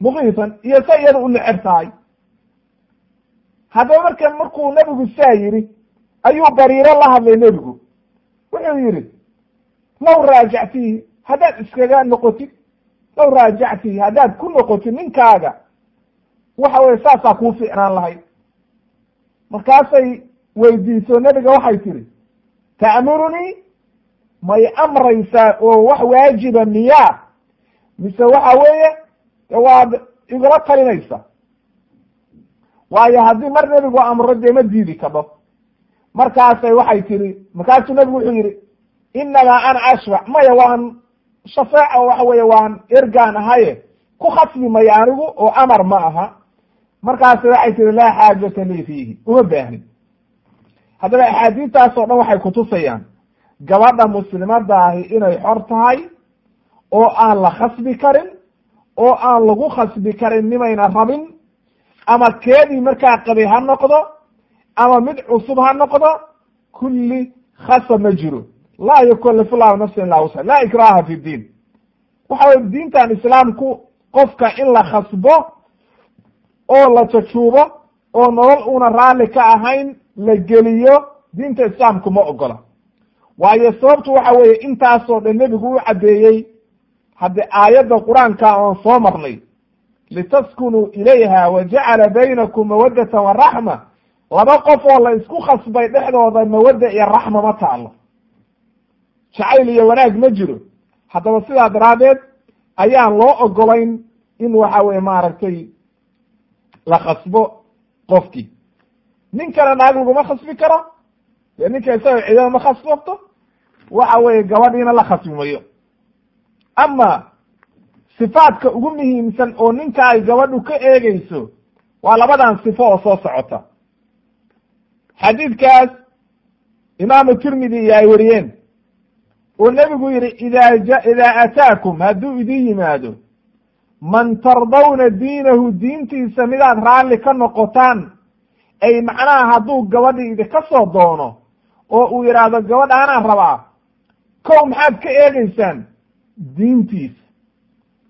mugiisan iyo se iyada u neceb tahay. Haddaba marka markuu nebigu saa yidhi ayuu bariiro la hadlay nebigu. Wuxuu yidhi law raajactihi haddaad iskaga noqotid law raajactihi haddaad ku noqotid ninkaaga waxa weye saasaa kuu fiicnaan lahayd markaasay weydiiso nebiga waxay tihi ta'murunii may amraysaa oo wax waajiba miyaa? Mise waxa weeye waad igula talinaysa. Waayo haddii mar nebigu amro dee ma diidi karo. Markaasay waxay tihi markaasuu nebigu wuxuu yihi inamaa ana ashfac maya waan shafeeca oo waxa weeye waan ergaan ahaye. Ku khasbi maya anigu oo amar ma aha. Markaas waxay tihi laa xaajata lii fiihi. Uma baahnin. Haddaba axaadiistaas oo dhan waxay kutusayaan gabadha muslimadaahi inay xor tahay oo aan la khasbi karin oo aan lagu khasbi karin nimayna rabin ama keedii markaa qabay ha noqdo ama mid cusub ha noqdo kulli khasab ma jiro. Laa yukallifu llahu nafsan illaa wusca laa ikraha fi diin. Waxa weye diintan islaamku qofka in la khasbo oo la jajuubo oo nolol una raalli ka ahayn la geliyo diinta islaamku ma ogola. Waayo sababtu waxa weeye intaasoo dhan nebigu u caddeeyey haddii aayadda qur'aanka oon soo marnay litaskunuu ilayha wa jacala baynakum mawaddata wa raxma laba qof oo la isku khasbay dhexdooda mawadda iyo raxma ma taalo jacayl iyo wanaag ma jiro. Haddaba sidaa daraaddeed ayaan loo ogolayn in waxa weye maaragtay la khasbo qofkii. Ninkana naag laguma khasbi karo ninka isaga cidana ma khasbabto waxa weeye gabadhiina la khasbi mayo ama sifaadka ugu muhiimsan oo ninka ay gabadhu ka eegeyso waa labadan sifo oo soo socota. Xadiidkaas imaamu tirmidi iyo ay wariyeen. Oo nebigu yihi ida idaa ataakum hadduu idin yimaado man tardawna diinahu diintiisa midaad raalli ka noqotaan ay macnaha hadduu gabadhi idinka soo doono oo uu yidhaahdo gabadha anaan rabaa kow maxaad ka eegeysaan diintiisa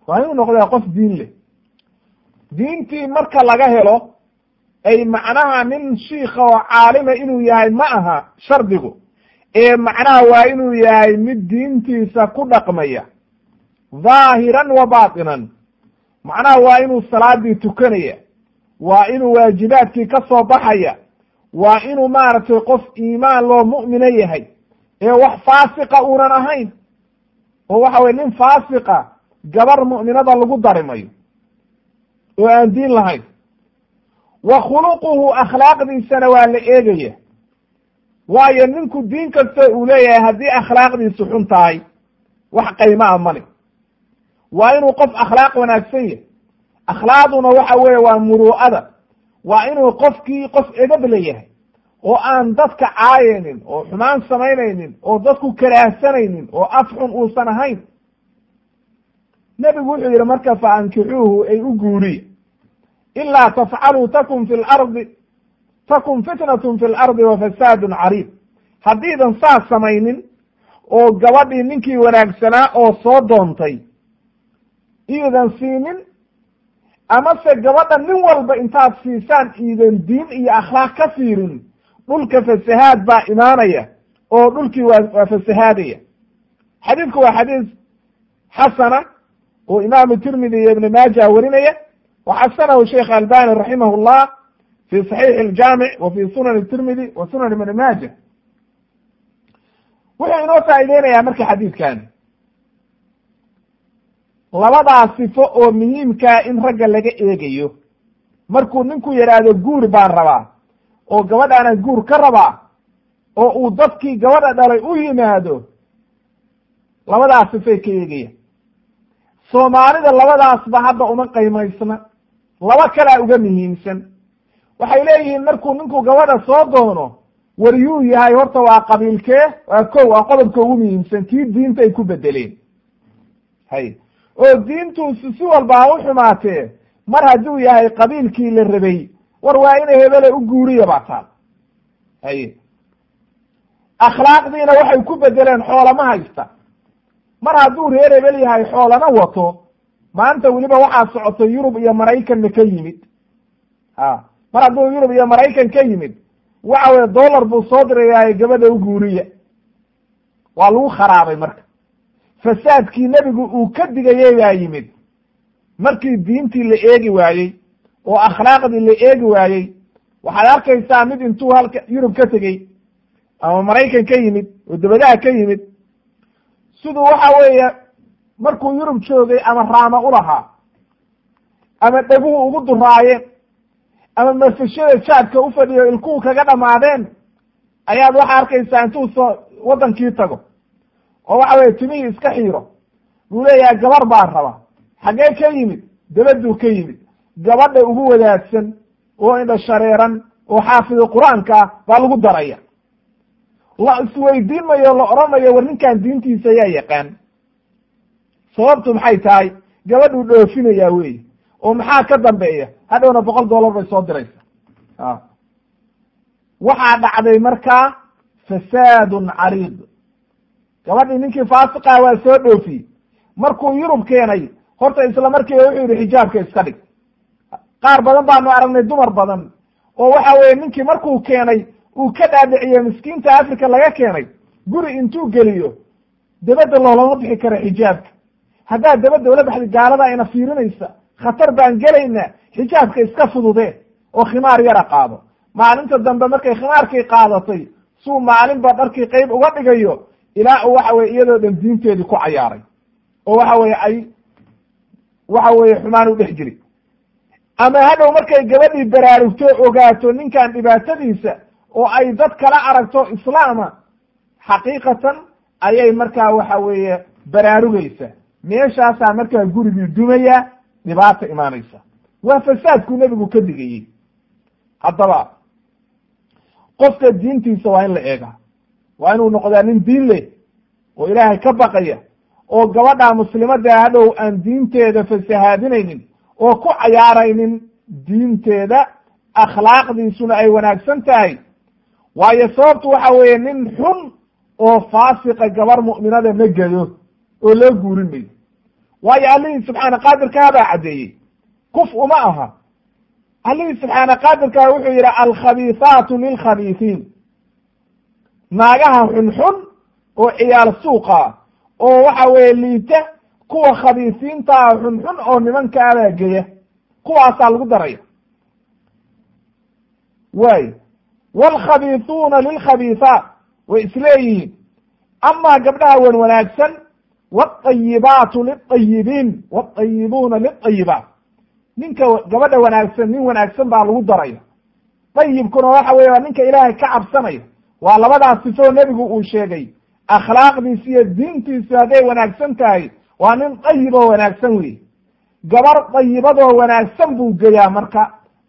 waa inuu noqdaa qof diin leh. Diintii marka laga helo ay macnaha nin shiika oo caalima inuu yahay ma aha shardigu. Ee macnaha waa inuu yahay mid diintiisa ku dhaqmaya. Dhaahiran wa baatinan. Macnaha waa inuu salaadii tukanaya. Waa inuu waajibaadkii ka soo baxaya. Waa inuu maaragtay qof iimaan loo mu'mino yahay. Ee wax faasiqa uunan ahayn oo waxa weye nin faasiqa gabar mu'minada lagu dari mayo oo aan diin lahayn. Wa khuluquhu akhlaaqdiisana waa la eegaya. Waayo ninku diin kasta uu leeyahay haddii akhlaaqdiisu xun tahay wax qayma a male waa inuu qof akhlaaq wanaagsan yahay. Akhlaaqduna waxa weeye waa muruu'ada waa inuu qofkii qof edab la yahay oo aan dadka caayaynin oo xumaan samaynaynin oo dadku karaahsanaynin oo af xun uusan ahayn. Nebigu wuxuu yidhi marka fa ankixuuhu ay u guuriya ilaa tafcaluu takun fi lardi takun fitnatun fi lardi wa fasaadun cariid haddiidan saas samaynin oo gabadhii ninkii wanaagsanaa oo soo doontay iidan siinin amase gabadha nin walba intaad siisaan iidan diin iyo akhlaaq ka fiirin dhulka fasahaad baa imaanaya oo dhulkii waa fasahaadaya. Xadiidku waa xadiis xasana oo imaamu tirmidi iyo ibn maaja warinaya. Waxasanahu sheikh albani raximah llah fi saxiixi aljaamic wa fi sunan tirmidi wa sunan ibn maaja. Wuxuu inoo faaideynayaa marka xadiidkani labadaa sifo oo muhiimkaa in ragga laga eegayo. Markuu ninku yidhaahdo guur baan rabaa oo gabadhaana guur ka rabaa oo uu dadkii gabadha dhalay u yimaado labadaas sifay ka eegaya soomaalida labadaasba hadda uma qaymaysna laba kalaa uga muhiimsan waxay leeyihiin markuu ninku gabadha soo doono waryuu yahay horta waa qabiilkee waa ko waa qodobka ugu muhiimsan kii diinta ay ku bedeleen. Hay oo diintuusu si walba ha u xumaatee mar hadduu yahay qabiilkii la rabay war waa ina hebele u guuriya baa taal. Haye akhlaaqdiina waxay ku bedeleen xoolama haysta. Mar hadduu reer hebel yahay xoolana wato maanta weliba waxaa socoto yurub iyo maraykanna ka yimid. Ha. Mar hadduu yurub iyo maraykan ka yimid waxa weye dollar buu soo dirayaa gabadha u guuriya. Waa lagu kharaabay marka. Fasaadkii nebigu uu ka digayay baa yimid. Markii diintii la eegi waayey oo akhlaaqdii la eegi waayey. Waxaad arkaysaa mid intuu halka yurub ka tegey ama maraykan ka yimid oo dabadaha ka yimid. Siduu waxa weeye markuu yurub joogay ama raama ulahaa ama dheguhu ugu duraayeen ama mafashada jaadka u fadhiyo ilkuhu kaga dhamaadeen ayaad waxa arkaysaa intuu soo waddankii tago. Oo waxa weye timihii iska xiiro. Buu leeyahay gabar baa raba. Xaggee ka yimid dabaduu ka yimid gabadha ugu wadaagsan oo indha shareeran oo xaafida qur'aanka ah baa lagu daraya. La isweydiin mayo la odhanayo war ninkan diintiisa ayaa yaqaan. Sababtu maxay tahay? Gabadhuu dhoofinayaa wey oo maxaa ka dambeeya? Hadhowna boqol dollar bay soo diraysa. A waxaa dhacday markaa fasaadun cariid. Gabadhii ninkii faasiqah waa soo dhoofiyey markuu yurub keenay horta isla markiiba wuxuu yihi xijaabka iska dhig qaar badan baanu aragnay dumar badan oo waxa weye ninkii markuu keenay uu ka dhaadhiciye miskiinta africa laga keenay guri intuu geliyo dabadda loolama bixi karo xijaabka. Haddaad dabadda ula baxday gaalada ayna fiirinaysa. Khatar baan gelaynaa xijaabka iska fudude oo khimaar yara qaado. Maalinta dambe markay khimaarkii qaadatay suu maalinba dharkii qeyb uga dhigayo ilaa uu waxa weye iyadoo dhan diinteedii ku cayaaray. Oo waxa weye ay waxa weye xumaan u dhex jiri ama hadhow markay gabadhii baraarugto ogaato ninkan dhibaatadiisa oo ay dad kala aragto islaama xaqiiqatan ayay markaa waxa weeye baraarugaysa meeshaasaa markaa gurigii dumaya dhibaata imaanaysa. Waa fasaadkuu nebigu ka digayey. Haddaba qofka diintiisa waa in la eega. Waa inuu noqdaa nin diin leh oo ilaahay ka baqaya oo gabadha muslimadda hadhow aan diinteeda fasahaadinaynin oo ku cayaaraynin diinteeda akhlaaqdiisuna ay wanaagsan tahay. Waayo sababtu waxa weeye nin xun oo faasiqa gabar mu'minada ma gedo oo loo guurin mayo waayo allihii subxaana qaadirkaa baa caddeeyey. Kuf uma aha. Allihii subxaana qaadirkaa wuxuu yidhi alkhabiisaatu lilkhabiisiin naagaha xunxun oo ciyaal suuqa oo waxa weeye liita kuwa khabiisiintaa xunxun oo nimankaabaa geya kuwaasaa lagu daraya waay waalkhabiisuuna lilkhabiisaat way isleeyihiin amaa gabdhaha wan wanaagsan waalayibaatu lilayibiin waalayibuuna lilayibaat ninka gabadha wanaagsan nin wanaagsan baa lagu daraya dayibkuna waxa weye waa ninka ilaahay ka cabsanaya waa labadaas sifoo nebigu uu sheegay. Akhlaaqdiisi iyo diintiisu hadday wanaagsan tahay waa nin dayib oo wanaagsan wey gabar dayibadoo wanaagsan buu geyaa marka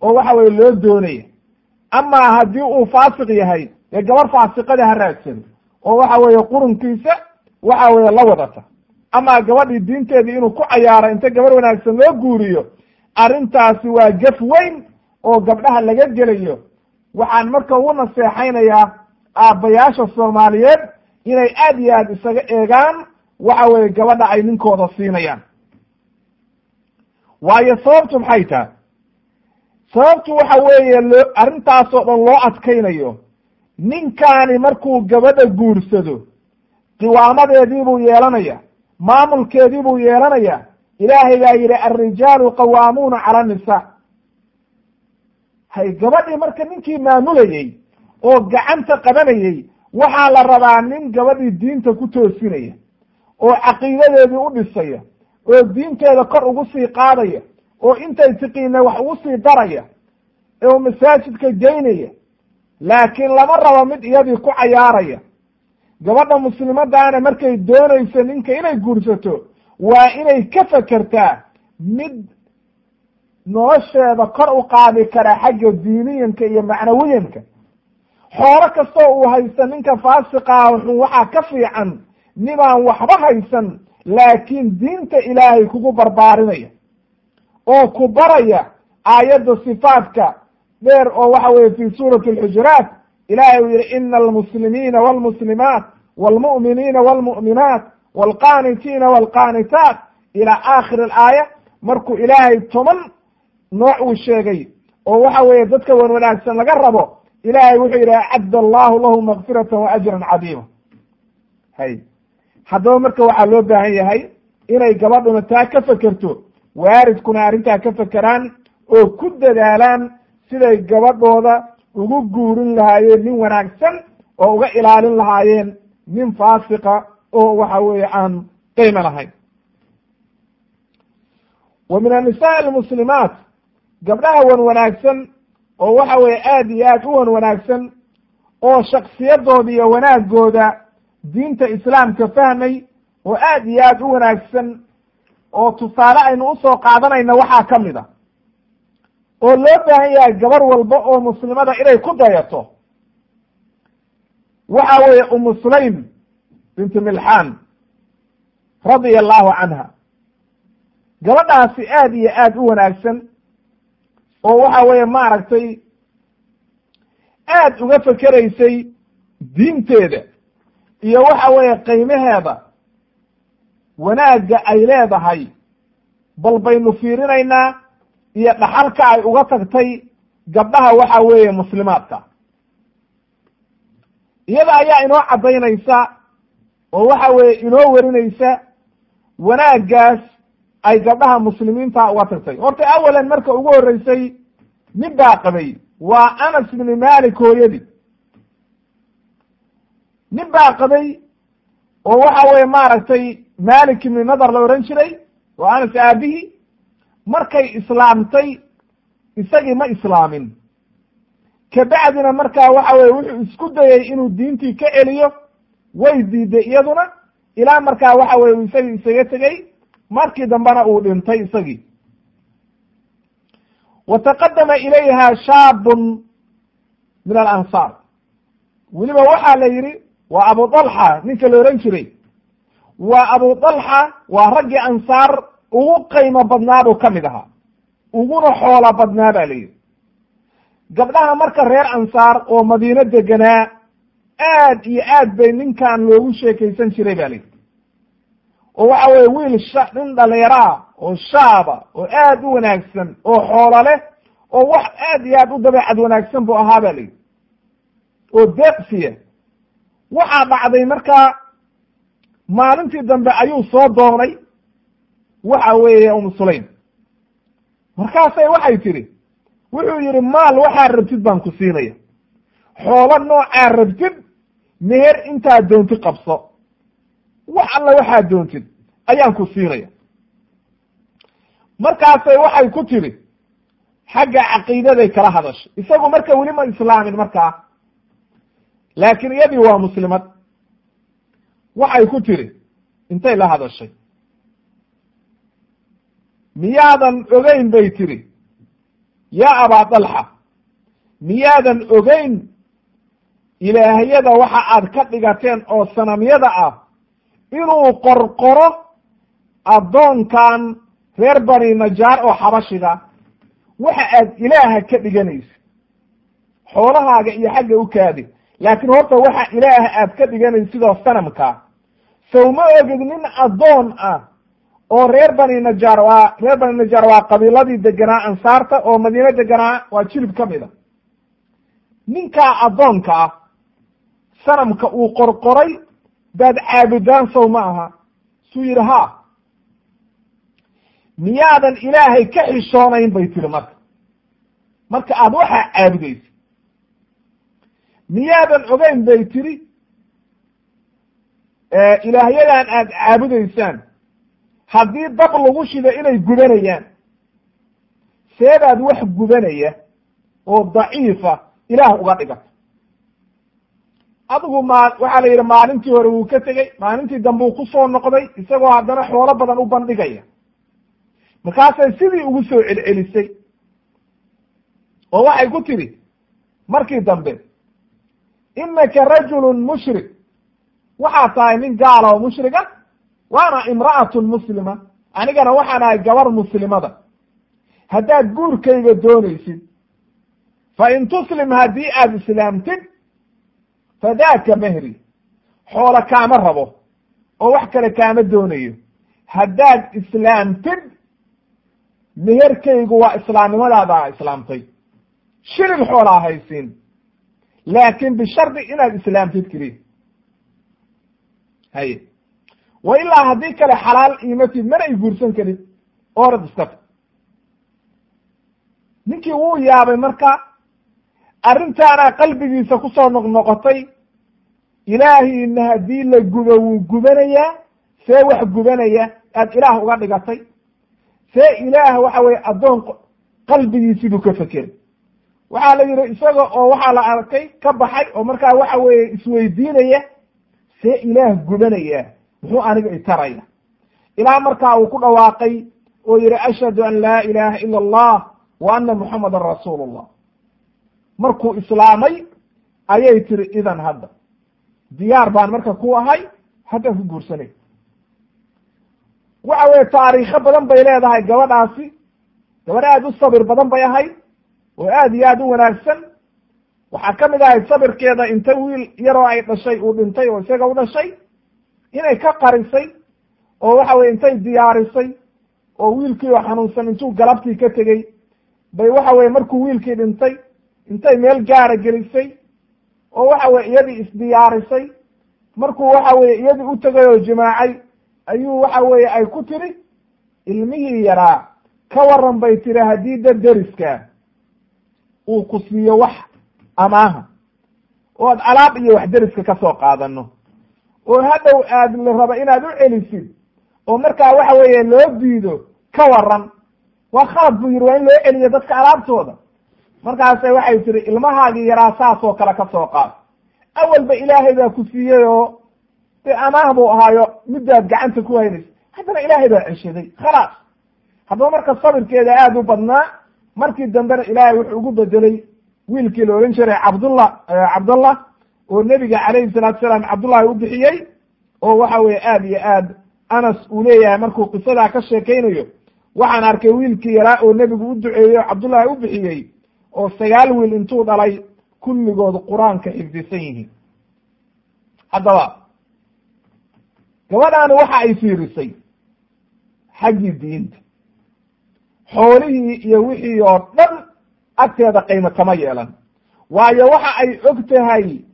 oo waxa weye loo doonaya. Amaa haddii uu faasiq yahay dee gabar faasiqada ha raadsado oo waxa weeye qurunkiisa waxa weeye la wadata. Amaa gabadhii diinteedii inuu ku cayaaro inta gabar wanaagsan loo guuriyo arrintaasi waa gef weyn oo gabdhaha laga gelayo. Waxaan marka ugu naseexaynayaa aabbayaasha soomaaliyeed inay aad iyo aad isaga eegaan waxa weeye gabadha ay ninkooda siinayaan. Waayo sababtu maxay tahay sababtu waxa weeye loo arrintaasoo dhan loo adkaynayo. Ninkaani markuu gabadha guursado qiwaamadeedii buu yeelanaya maamulkeedii buu yeelanaya ilaahay baa yidhi alrijaalu qawaamuuna cala annisaa hay gabadhii marka ninkii maamulayey oo gacanta qabanayey waxaa la rabaa nin gabadhii diinta ku toosinaya oo caqiidadeedii u dhisaya oo diinteeda kor ugu sii qaadaya oo intay tiqiina wax ugu sii daraya oo masaajidka geynaya laakiin lama rabo mid iyadii ku cayaaraya. Gabadha muslimadaana markay doonayso ninka inay guursato waa inay ka fekertaa mid nolosheeda kor u qaadi kara xagga diiniyanka iyo macnawiyanka. Xoolo kastoo uu haysta ninka faasiqaa xun waxaa ka fiican ninaan waxba haysan laakiin diinta ilaahay kugu barbaarinaya oo ku baraya aayadda sifaadka dheer oo waxa weye fi suurati alxujuraat ilahay uu yihi ina almuslimiina walmuslimaat walmu'miniina walmu'minaat walqaanitiina walqaanitaat. Ilaa aakhiri alaaya markuu ilaahay toban nooc uu sheegay oo waxa weeye dadka wan wanaagsan laga rabo ilaahay wuxuu yidhi acadda allahu lahu makfirata wa ajran cadiima. Hay haddaba marka waxaa loo baahan yahay inay gabadhuna taa ka fekerto waaridkuna arrintaa ka fekeraan oo ku dadaalaan siday gabadhooda ugu guurin lahaayeen nin wanaagsan oo uga ilaalin lahaayeen nin faasiqa oo waxa weeye aan qiimo lahayn. Wa min annisaa almuslimaat gabdhaha wan wanaagsan oo waxa weeye aad iyo aad u wan wanaagsan oo shaksiyadooda iyo wanaagooda diinta islaamka fahmay oo aad iyo aad u wanaagsan oo tusaale aynu u soo qaadanayna waxaa ka mid a. oo loo baahan yahay gabar walba oo muslimada inay ku dayato. waxa weeye umu sulaym bintu milxaan radia allahu canha gabadhaasi aad iyo aad u wanaagsan oo waxa weeye maaragtay aad uga fekeraysay diinteeda iyo waxa weeye qiimaheeda wanaagga ay leedahay bal baynu fiirinaynaa iyo dhaxalka ay uga tagtay gabdhaha waxa weeye muslimaadka. Iyada ayaa inoo caddaynaysa oo waxa weeye inoo werinaysa wanaaggaas ay gabdhaha muslimiinta uga tagtay. Horta awalan marka ugu horreysay nin baa qabay waa anas ibni malik hooyadii nin baa qabay oo waxa weeye maaragtay malik ibni nadar la ohan jiray waa anas aabihii markay islaamtay isagii ma islaamin. Kabacdina markaa waxa weye wuxuu isku dayey inuu diintii ka celiyo way diiday iyaduna ilaa markaa waxa weye uu isagii isaga tegey markii dambena uu dhintay isagii. Wa taqadama ilayha shaabun min alansaar. Weliba waxaa la yidhi waa abu dalxa ninka la ohan jiray. Waa abu dalxa waa raggii ansaar ugu qiimo badnaa buu ka mid ahaa. Uguna xoola badnaa ba la yidhi. Gabdhaha marka reer ansaar oo madiino deganaa aad iyo aad bay ninkan loogu sheekaysan jiray ba la yidhi. Oo waxa weye wiil sha nin dhalinyaraa oo shaaba oo aad u wanaagsan oo xoolo leh oo wax aad iyo aad u dabeecad wanaagsan buu ahaa ba la yidhi. Oo deeqsiya waxaa dhacday markaa maalintii dambe ayuu soo doonay. Waxa weeye umu sulaym. Markaasay waxay tidhi wuxuu yidhi maal waxaa rabtid baan ku siinaya. Xoolo noocaa rabtid meher intaa doontid qabso. Wax alla waxaa doontid ayaan ku siinaya. Markaasay waxay ku tidhi xagga caqiidaday kala hadashay. Isagu marka weli ma islaamin markaa laakiin iyadii waa muslimad. Waxay ku tidhi intay la hadashay. Miyaadan ogeyn bay tidhi yaa abaa dalxa miyaadan ogeyn ilaahyada waxa aad ka dhigateen oo sanamyada ah inuu qorqoro addoonkan reer bani najaar oo xabashiga waxa aad ilaaha ka dhiganaysa xoolahaaga iyo xagga u kaadi laakiin horta waxa ilaaha aad ka dhiganaysa sidoo sanamka sow ma ogid nin addoon ah oo reer bani najaar waa reer bani najaar waa qabiiladii deganaa ansaarta oo madiine deganaa waa jilib ka mid a. Ninkaa addoonka ah sanamka uu qorqoray baad caabudaan sow ma aha. Suu yidhi ha miyaadan ilaahay ka xishoonayn bay tiri marka. Marka aad waxaa caabudaysa miyaadan ogeyn bay tiri ilaahyadan aad caabudaysaan. Haddii dab lagu shido inay gubanayaan seedaad wax gubanaya oo daciifa ilaah uga dhigato adigu maa waxaa la yidhi maalintii hore wuu ka tegey maalintii dambe uu ku soo noqday isagoo haddana xoolo badan u bandhigaya. Markaasay sidii ugu soo celcelisay oo waxay ku tidhi markii dambe inaka rajulun mushrik waxaad tahay nin gaala oo mushrika waana imra'atun muslima anigana waxaan ahay gabar muslimada haddaad guurkayga doonaysid fa in tuslim haddii aad islaamtid fadaaka mehri xoolo kaama rabo oo wax kale kaama doonayo haddaad islaamtid meherkaygu waa islaamnimadaada islaamtay shilin xoolaa haysiin laakin bishardi inaad islaamtid keliya haye wa ilaa haddii kale xalaal iimatid mana y guursan karid orad iska ta ninkii wuu yaabay marka arrintaana qalbigiisa ku soo noqnoqotay ilaahiina haddii la gubo wuu gubanayaa see wax gubanaya aad ilaah uga dhigatay see ilaah waxa weye addoon qalbigiisibuu ka fekeray waxaa la yidhi isaga oo waxaa la arkay ka baxay oo markaa waxa weeye isweydiinaya see ilaah gubanaya muxuu aniga itaraya ilaa markaa uu ku dhawaaqay oo yihi ashhadu an laa ilaha ila allah wa ana muxamadan rasuulu llah markuu islaamay ayay tiri idan hadda diyaar baan marka ku ahay haddaan ku guursanay waxa weye taariikho badan bay leedahay gabadhaasi. Gabadh aad u sabir badan bay ahayd oo aad iyo aad u wanaagsan. Waxaa ka mid ahayd sabirkeeda inta wiil yaroo ay dhashay uu dhintay oo isaga u dhashay inay ka qarisay oo waxa weye intay diyaarisay oo wiilkii oo xanuunsan intuu galabtii ka tegey. Bay waxa weye markuu wiilkii dhintay intay meel gaara gelisay oo waxa weye iyadii isdiyaarisay. Markuu waxa weye iyadii u tegay oo jimaacay ayuu waxa weye ay ku tiri ilmihii yaraa ka waran bay tiri haddii dad deriska uu ku siiyo wax amaaha. Oo ad alaab iyo wax deriska ka soo qaadano oo hadhow aad la rabo inaad u celisid. Oo markaa waxa weeye loo diido ka waran waa khalad buu yidhi waa in loo celiyo dadka alaabtooda. Markaase waxay tihi ilmahaagii yaraa saas oo kale ka soo qaad. Awalba ilaahay baa ku siiyey oo dee amaah buu ahaayo midaad gacanta ku haynaysa haddana ilaahay baa ceshaday khalaas. Haddaba marka sabirkeeda aada u badnaa markii dambena ilaahay wuxuu ugu bedelay wiilkii la odhan jiray cabdullah cabdallah oo nebiga calayhi salaatu salaam cabdullahi u bixiyey oo waxa weye aad iyo aad anas uu leeyahay markuu qisadaa ka sheekaynayo. Waxaan arkay wiilkii yaraa oo nebigu u duceeyey oo cabdullahi u bixiyey oo sagaal wiil intuu dhalay kulligood qur'aanka xifdisan yihiin. Haddaba gabadhaani waxa ay fiirisay xaggii diinta xoolihii iyo wixii oo dhan agteeda qiimo kama yeelan. Waayo waxa ay og tahay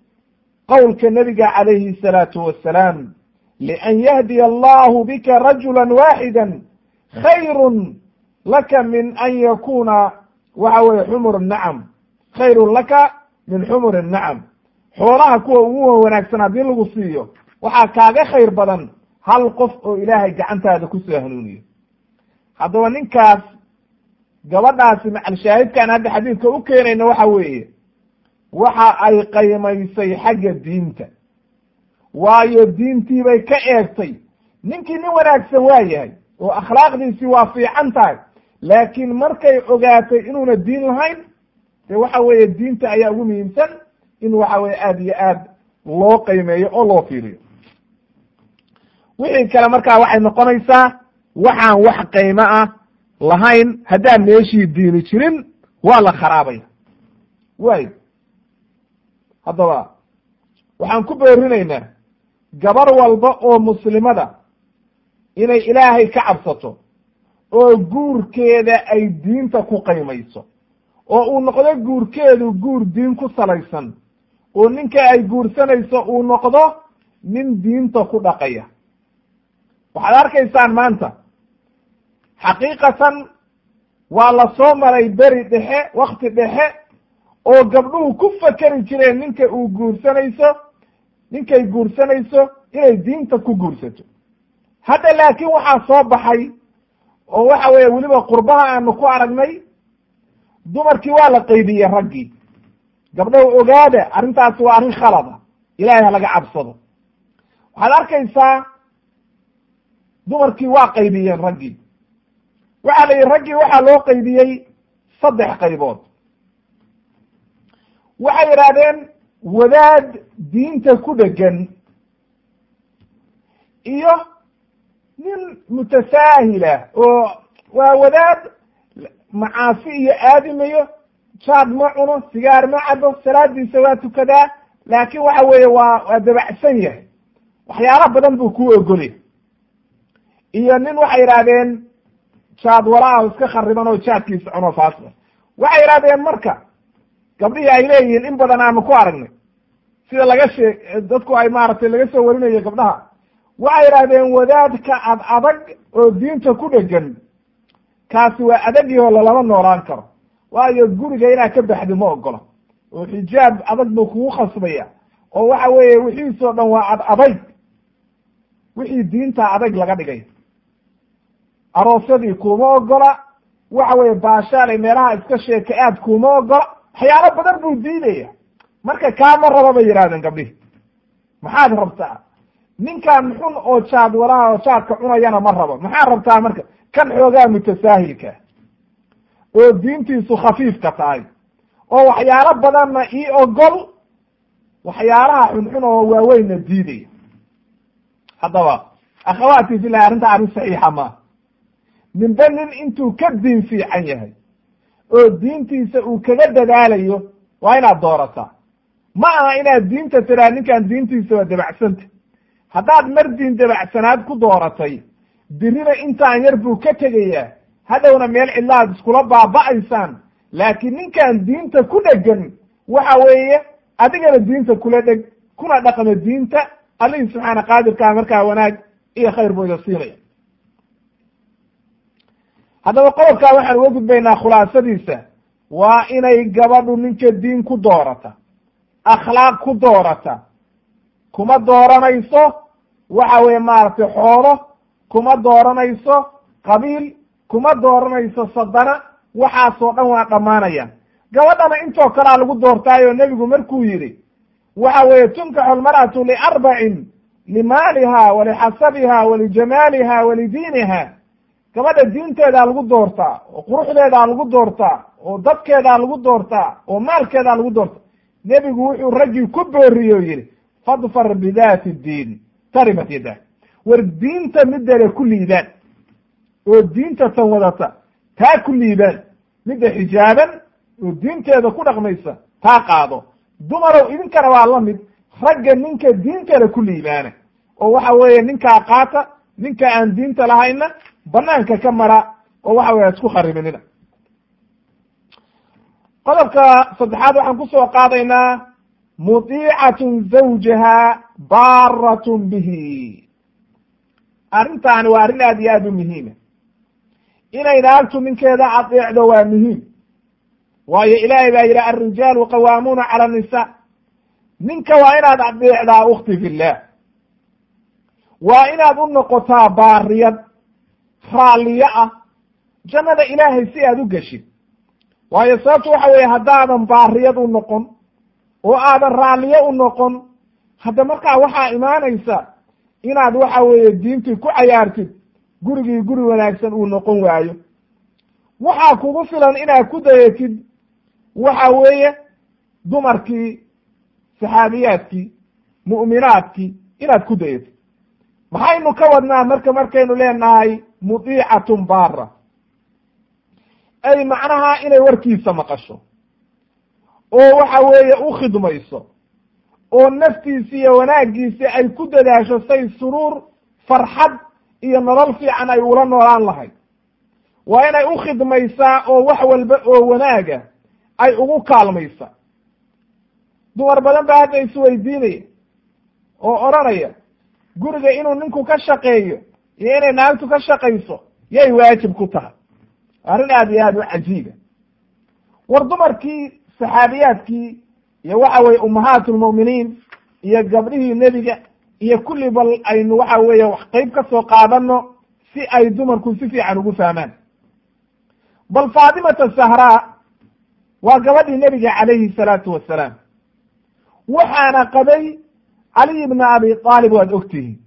qowlka nebiga calayhi salaatu wassalaam lian yahdiya allahu bika rajula waaxida khayrun laka min an yakuna waxa weye xumur nacam. Khayrun laka min xumuri nacam. Xoolaha kuwa ugu wanaagsan haddii lagu siiyo waxaa kaaga khayr badan hal qof oo ilaahay gacantaada ku soo hanuuniyo. Haddaba ninkaas gabadhaasi macalshaahidkan hadda xadiidka u keenayna waxa weeye waxa ay qaymaysay xagga diinta. Waayo diintii bay ka eegtay. Ninkii nin wanaagsan waa yahay oo akhlaaqdiisii waa fiican tahay laakiin markay ogaatay inuuna diin lahayn dee waxa weeye diinta ayaa ugu muhiimsan in waxa weye aada iyo aad loo qiimeeyo oo loo fiiriyo. Wixii kale markaa waxay noqonaysaa waxaan wax qiimo ah lahayn haddaan meeshii diini jirin waa la kharaabaya. Way. Haddaba waxaan ku beerinaynaa gabar walba oo muslimada inay ilaahay ka cabsato oo guurkeeda ay diinta ku qiimayso oo uu noqdo guurkeedu guur diin ku salaysan oo ninka ay guursanayso uu noqdo nin diinta ku dhaqaya. Waxaad arkaysaan maanta xaqiiqatan waa la soo maray beri dhexe wakti dhexe oo gabdhuhu ku fakeri jireen ninka uu guursanayso ninkay guursanayso inay diinta ku guursato. Hadda laakiin waxaa soo baxay oo waxa weeye weliba qurbaha aanu ku aragnay dumarkii waa la qaybiyey raggii. Gabdhahu ogaada arrintaasi waa arrin khalada ilaahay ha laga cabsado. Waxaad arkaysaa dumarkii waa qaybiyeen raggii waxaa la yidhi raggii waxaa loo qaybiyey saddex qaybood. Waxay yidhahdeen wadaad diinta ku dhegan iyo nin mutasaahila oo waa wadaad macaasi iyo aadimayo jaad ma cuno sigaar ma cabo salaadiisa waa tukadaa laakiin waxa weeye waa waa dabacsan yahay. Waxyaala badan buu ku ogolya iyo nin waxay yidhahdeen jaad walaa iska khariban oo jaadkiisa cuno faasla waxay yidhahdeen marka gabdhihii ay leeyihiin in badan aanu ku aragnay sida laga sheeg dadku ay maaragtay laga soo warinayo gabdhaha waxay yidhahdeen wadaadka ad adag oo diinta ku dhegan kaasi waa adagii oo lalama noolaan karo waayo guriga inaad ka baxdi ma ogola oo xijaab adag buu kugu khasbaya oo waxa weeye wixiisoo dhan waa ad adayg wixii diinta adayg laga dhigay aroosyadii kuma ogola. Waxa weeye baashaalay meelaha iska sheeka aad kuma ogola. Waxyaalo badan buu diidaya marka kaama raba bay yidhahdeen gabdhihi maxaad rabtaa? Ninkan xun oo jaad walaha oo jaadka cunayana ma rabo. Maxaad rabtaa marka? Kan xoogaa mutasaahilka. Oo diintiisu khafiifka tahay. Oo waxyaalo badanna ii ogol. Waxyaalaha xunxun oo waaweynna diidaya. Haddaba akhawaati filah arrinta arrin saxiixa maaha ninba nin intuu ka diin fiican yahay oo diintiisa uu kaga dadaalayo waa inaad doorataa. Ma aha inaad diinta tiraa ninkan diintiisa waa dabacsanta. Haddaad mar diin dabacsanaad ku dooratay birina intaan yar buu ka tegayaa. Hadhowna meel cidlaad iskula baaba'aysaan laakiin ninkan diinta ku dhegan waxa weeye adigana diinta kula dheg kuna dhaqmo diinta. Allihii subxaana qaadirkaa markaa wanaag iyo khayr buu ida siinaya haddaba qodobkaa waxaan uga gudbaynaa khulaasadiisa waa inay gabadhu ninka diin ku doorata akhlaaq ku doorata. Kuma dooranayso waxa weeye maaragtay xoolo kuma dooranayso qabiil kuma dooranayso sadana waxaasoo dhan waa dhammaanayaan gabadhana intoo kalea lagu doortaayo nebigu markuu yidhi waxa weeye tunkaxu almar'atu liarbacin limaaliha walixasabiha walijamaaliha walidiiniha gabadha diinteedaa lagu doortaa oo quruxdeedaa lagu doortaa oo dadkeedaa lagu doortaa oo maalkeedaa lagu doortaa nebigu wuxuu raggii ku booriye o yidhi fadfar bidaati diin taribat yadah war diinta midale ku liibaan oo diinta tan wadata taa ku liibaan. Midda xijaaban oo diinteeda ku dhaqmaysa taa qaado. Dumarow idinkana waa la mid ragga ninka diintana ku liibaana. Oo waxa weeye ninkaa qaata ninka aan diinta lahayna banaanka ka mara oo waxa weye isku khariminina qodobka saddexaad waxaan ku soo qaadaynaa mudiicatun zawjaha baaratun bihi. Arrintaani waa arrin aad iyo aad u muhiima inay naagtu ninkeeda adeecdo waa muhiim. Waayo ilaahay baa yidhi alrijaalu qawaamuuna cala anisa ninka waa inaad adeecdaa ukhti fillah. Waa inaad u noqotaa baariyad raalliyo ah. Jannada ilaahay si aad u geshid. Waayo sababtu waxa weeye haddaadan baariyad u noqon oo aadan raalliyo u noqon hadda markaa waxaa imaanaysa inaad waxa weeye diintii ku cayaartid gurigii guri wanaagsan uu noqon waayo. Waxaa kugu filan inaad ku dayatid waxa weeye dumarkii saxaabiyaadkii mu'minaadkii inaad ku dayatid maxaynu ka wadnaa marka markaynu leenahay mudiicatun baara. Ay macnaha inay warkiisa maqasho. Oo waxa weeye u khidmayso. Oo naftiisi iyo wanaaggiisi ay ku dadaasho say suruur farxad iyo nolol fiican ay ula noolaan lahayd. Waa inay u khidmaysaa oo wax walba oo wanaaga ay ugu kaalmaysa. Dumar badan baa hadda isweydiinaya oo odhanaya guriga inuu ninku ka shaqeeyo iyo inay naagtu ka shaqayso yay waajib ku tahay. Arrin aad iyo aad u cajiiba. War dumarkii saxaabiyaadkii iyo waxa weye ummahaatulmu'miniin iyo gabdhihii nebiga iyo kulli bal aynu waxa weeye wax qeyb ka soo qaadano si ay dumarku si fiican ugu fahmaan bal faatimata sahraa waa gabadhii nebiga calayhi salaatu wasalaam waxaana qabay caliy bna abi aalib waad ogtihiin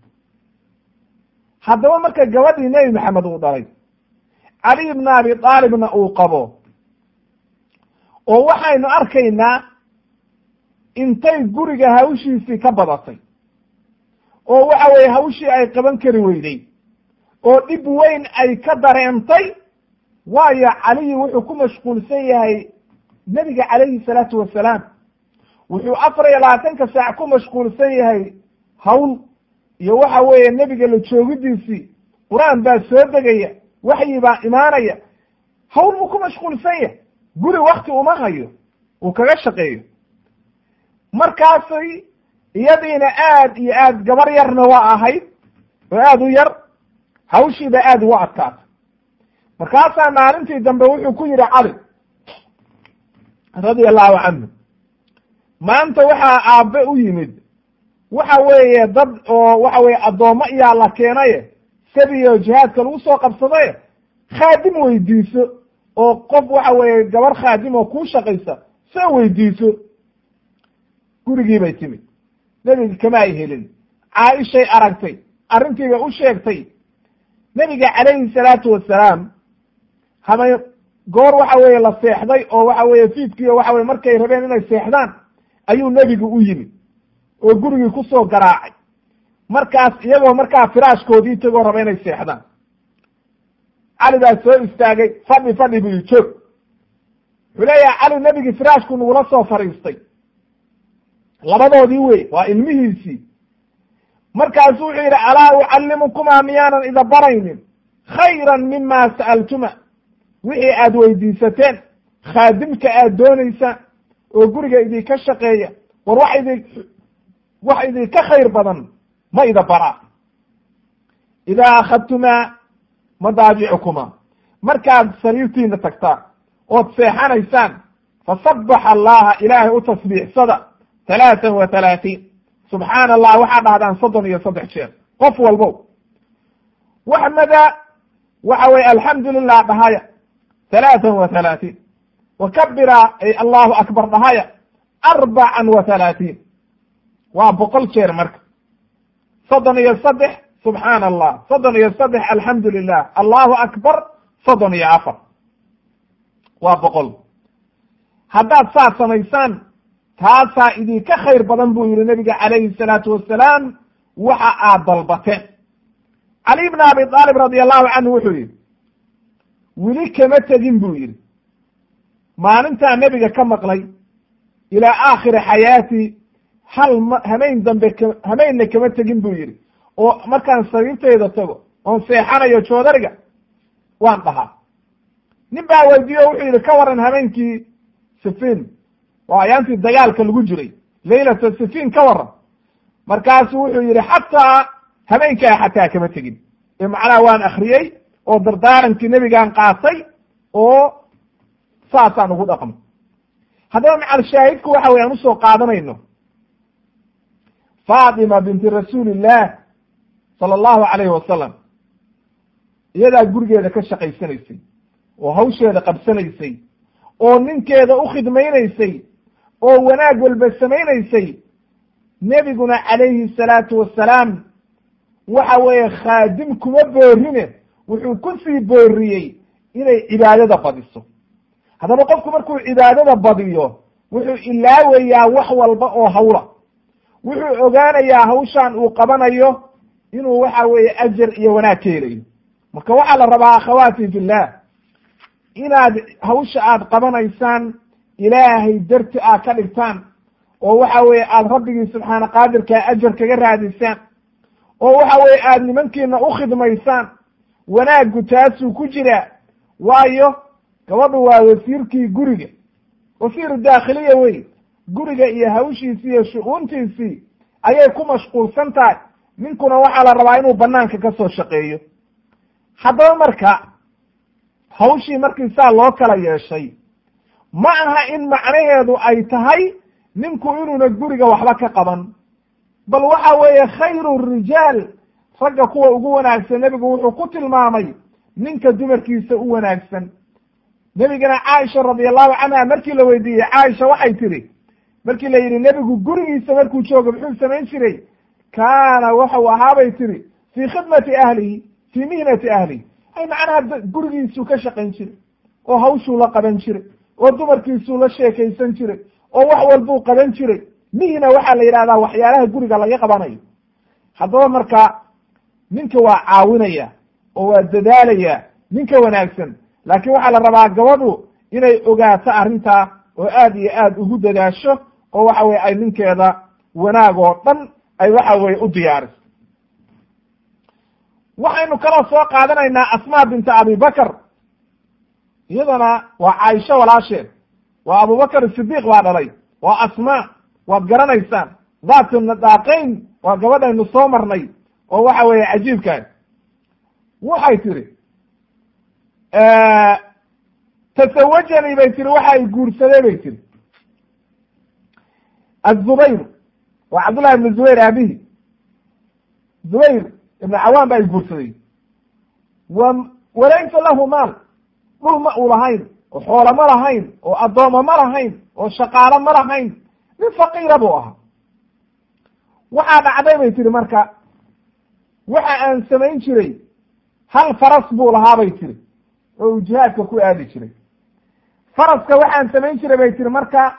haddaba marka gabadhii nebi maxamed uu dhalay caliy bna abi aalibna uu qabo. Oo waxaynu arkaynaa intay guriga hawshiisii ka badatay. Oo waxa weeye hawshii ay qaban kari weyday oo dhib weyn ay ka dareentay waayo caliyi wuxuu ku mashquulsan yahay nebiga calayhi salaatu wasalaam wuxuu afar iyo labaatanka saac ku mashquulsan yahay hawl iyo waxa weeye nebiga la joogidiisii. Qur'aan baa soo degaya waxyi baa imaanaya. Hawl buu ku mashquulsan yahay. Guri wakti uma hayo uu kaga shaqeeyo. Markaasay iyadiina aad iyo aad gabar yarna waa ahayd oo aad u yar hawshiiba aad ugu adkaatay. Markaasaa maalintii dambe wuxuu ku yidhi cali radia allahu canhu maanta waxaa aabbe u yimid. Waxa weeye dad oo waxa weye addoommo iyaa la keenaye. Sabiyo jihaadka lagu soo qabsadaye. Khaadim weydiiso oo qof waxa weeye gabar khaadim oo kuu shaqaysa soo weydiiso. Gurigii bay timid. Nebiga kama ay helin. Caaishay aragtay. Arrintiibay u sheegtay. Nebiga calayhi salaatu wasalaam hamay goor waxa weeye la seexday oo waxa weeye fiidkiiyo waxa weye markay rabeen inay seexdaan ayuu nebigu u yimid oo gurigii ku soo garaacay. Markaas iyagoo markaa firaashkoodii tagoo raba inay seexdaan. Cali baa soo istaagay fadhi fadhi bu i joog wuxuu leeyahay cali nebigii firaashku nagula soo fadhiistay labadoodii wey waa ilmihiisii. Markaasu wuxuu yidhi alaa ucallimukumaa miyaanan ida baraynin? Khayran mima sa'altuma. Wixii aad weydiisateen khaadimka aad doonaysaan oo guriga idinka shaqeeya war wax idin wax idinka khayr badan ma ida bara. Idaa akhadtumaa madaajicukumaa markaad sariirtiina tagtaan ood seexanaysaan fasabaxa allaha ilaahay u tasbiixsada talaatan wa talaatiin. Subxaana allah waxaa dhahdaan soddon iyo saddex jeer. Qof walbow waxmada waxa weye alxamdu lilah dhahaya talaatan wa talaatiin wa kabira ay allahu akbar dhahaya arbacan wa talaatiin waa boqol jeer marka soddon iyo saddex subxaana allah soddon iyo saddex alxamdu lilah allahu akbar soddon iyo afar waa boqol haddaad saad samaysaan taasaa idinka khayr badan buu yihi nabiga calayhi salaatu wasalaam waxa aad dalbateen cali bna abi aalib radi allahu canhu wuxuu yihi weli kama tegin buu yidhi maalintaa nebiga ka maqlay ilaa aakhiri xayaati hal m hameyn dambe k kama tegin buu yidhi. Oo markaan sariirtayda tago oon seexanayo joodariga waan dhahaa. Nin baa weydiiye o wuxuu yidhi ka waran habeenkii sifiin. Waa ayaantii dagaalka lagu jiray. Laylata sifiin ka waran markaasu wuxuu yidhi xataa habeenkaa xataa kama tegin. Ee macnaha waan akriyey oo dardaarankii nebigaan qaatay oo saasaan ugu dhaqmo haddaba macal shaahidku waxa wey aan u soo qaadanayno. Faatima binti rasuulillaah sala allahu calayhi wasalam iyadaa gurigeeda ka shaqaysanaysay oo hawsheeda qabsanaysay oo ninkeeda u khidmaynaysay oo wanaag walba samaynaysay nebiguna calayhi salaatu wasalaam waxa weeye khaadim kuma boorine wuxuu ku sii booriyey inay cibaadada badiso haddaba qofku markuu cibaadada badiyo wuxuu ilaawayaa wax walba oo hawla. Wuxuu ogaanayaa hawshan uu qabanayo inuu waxa weeye ajar iyo wanaag ka helayo marka waxaa la rabaa akhawaati fillah inaad hawsha aad qabanaysaan ilaahay darti aad ka dhigtaan oo waxa weeye aada rabbigii subxaana qaadirkaa ajar kaga raadisaan oo waxa weeye aada nimankiina u khidmaysaan wanaaggu taasuu ku jiraa. Waayo gabadhu waa wasiirkii guriga. Wasiiru daakhiliya wey guriga iyo hawshiisii iyo shu-uuntiisii ayay ku mashquulsan tahay. Ninkuna waxaa la rabaa inuu banaanka ka soo shaqeeyo. Haddaba marka hawshii markii saa loo kala yeeshay ma aha in macnaheedu ay tahay ninku inuuna guriga waxba ka qaban. Bal waxa weeye khayru rijaal ragga kuwa ugu wanaagsan nebigu wuxuu ku tilmaamay ninka dumarkiisa u wanaagsan nebigana caaisha radi allahu canha markii la weydiiyey caaisha waxay tihi markii la yidhi nebigu gurigiisa markuu joogo muxuu samayn jiray? Kaana waxau ahaabay tihi fii khidmati ahlihi fii mihnati ahlihi. Ay macnaha gurigiisuu ka shaqayn jiray oo hawshuu la qaban jiray oo dumarkiisuu la sheekaysan jiray oo wax walbuu qaban jiray. Mihna waxaa la yidhahdaa waxyaalaha guriga laga qabanayo. Haddaba marka ninka waa caawinaya oo waa dadaalaya ninka wanaagsan laakiin waxaa la rabaa gabadhu inay ogaato arrintaa oo aad iyo aad ugu dadaasho oo waxa weye ay ninkeeda wanaag oo dhan ay waxa weye u diyaariso. Waxaynu kaloo soo qaadanaynaa asmaa binta abibakar iyadana waa caaisho walaasheed waa abubakar sidiiq baa dhalay waa asmaa waad garanaysaan. Daatu nadaaqayn waa gabadhaynu soo marnay oo waxa weeye cajiibkaas waxay tihi tasawajanii bay tiri waxa ay guursadee bay tiri. Azubayr waa cabdullahi ibnu zubayr aabihi. Zubayr ibnu cawaan ba ay guursaday. Wa walaysa lahu maal dhul ma u lahayn oo xoolo ma lahayn oo addooma ma lahayn oo shaqaalo ma lahayn nin faqiira buu ahaa. Waxaa dhacday bay tiri marka waxa aan samayn jiray hal faras buu lahaa bay tiri oo uu jihaadka ku aadi jiray. Faraska waxaan samayn jiray bay tiri marka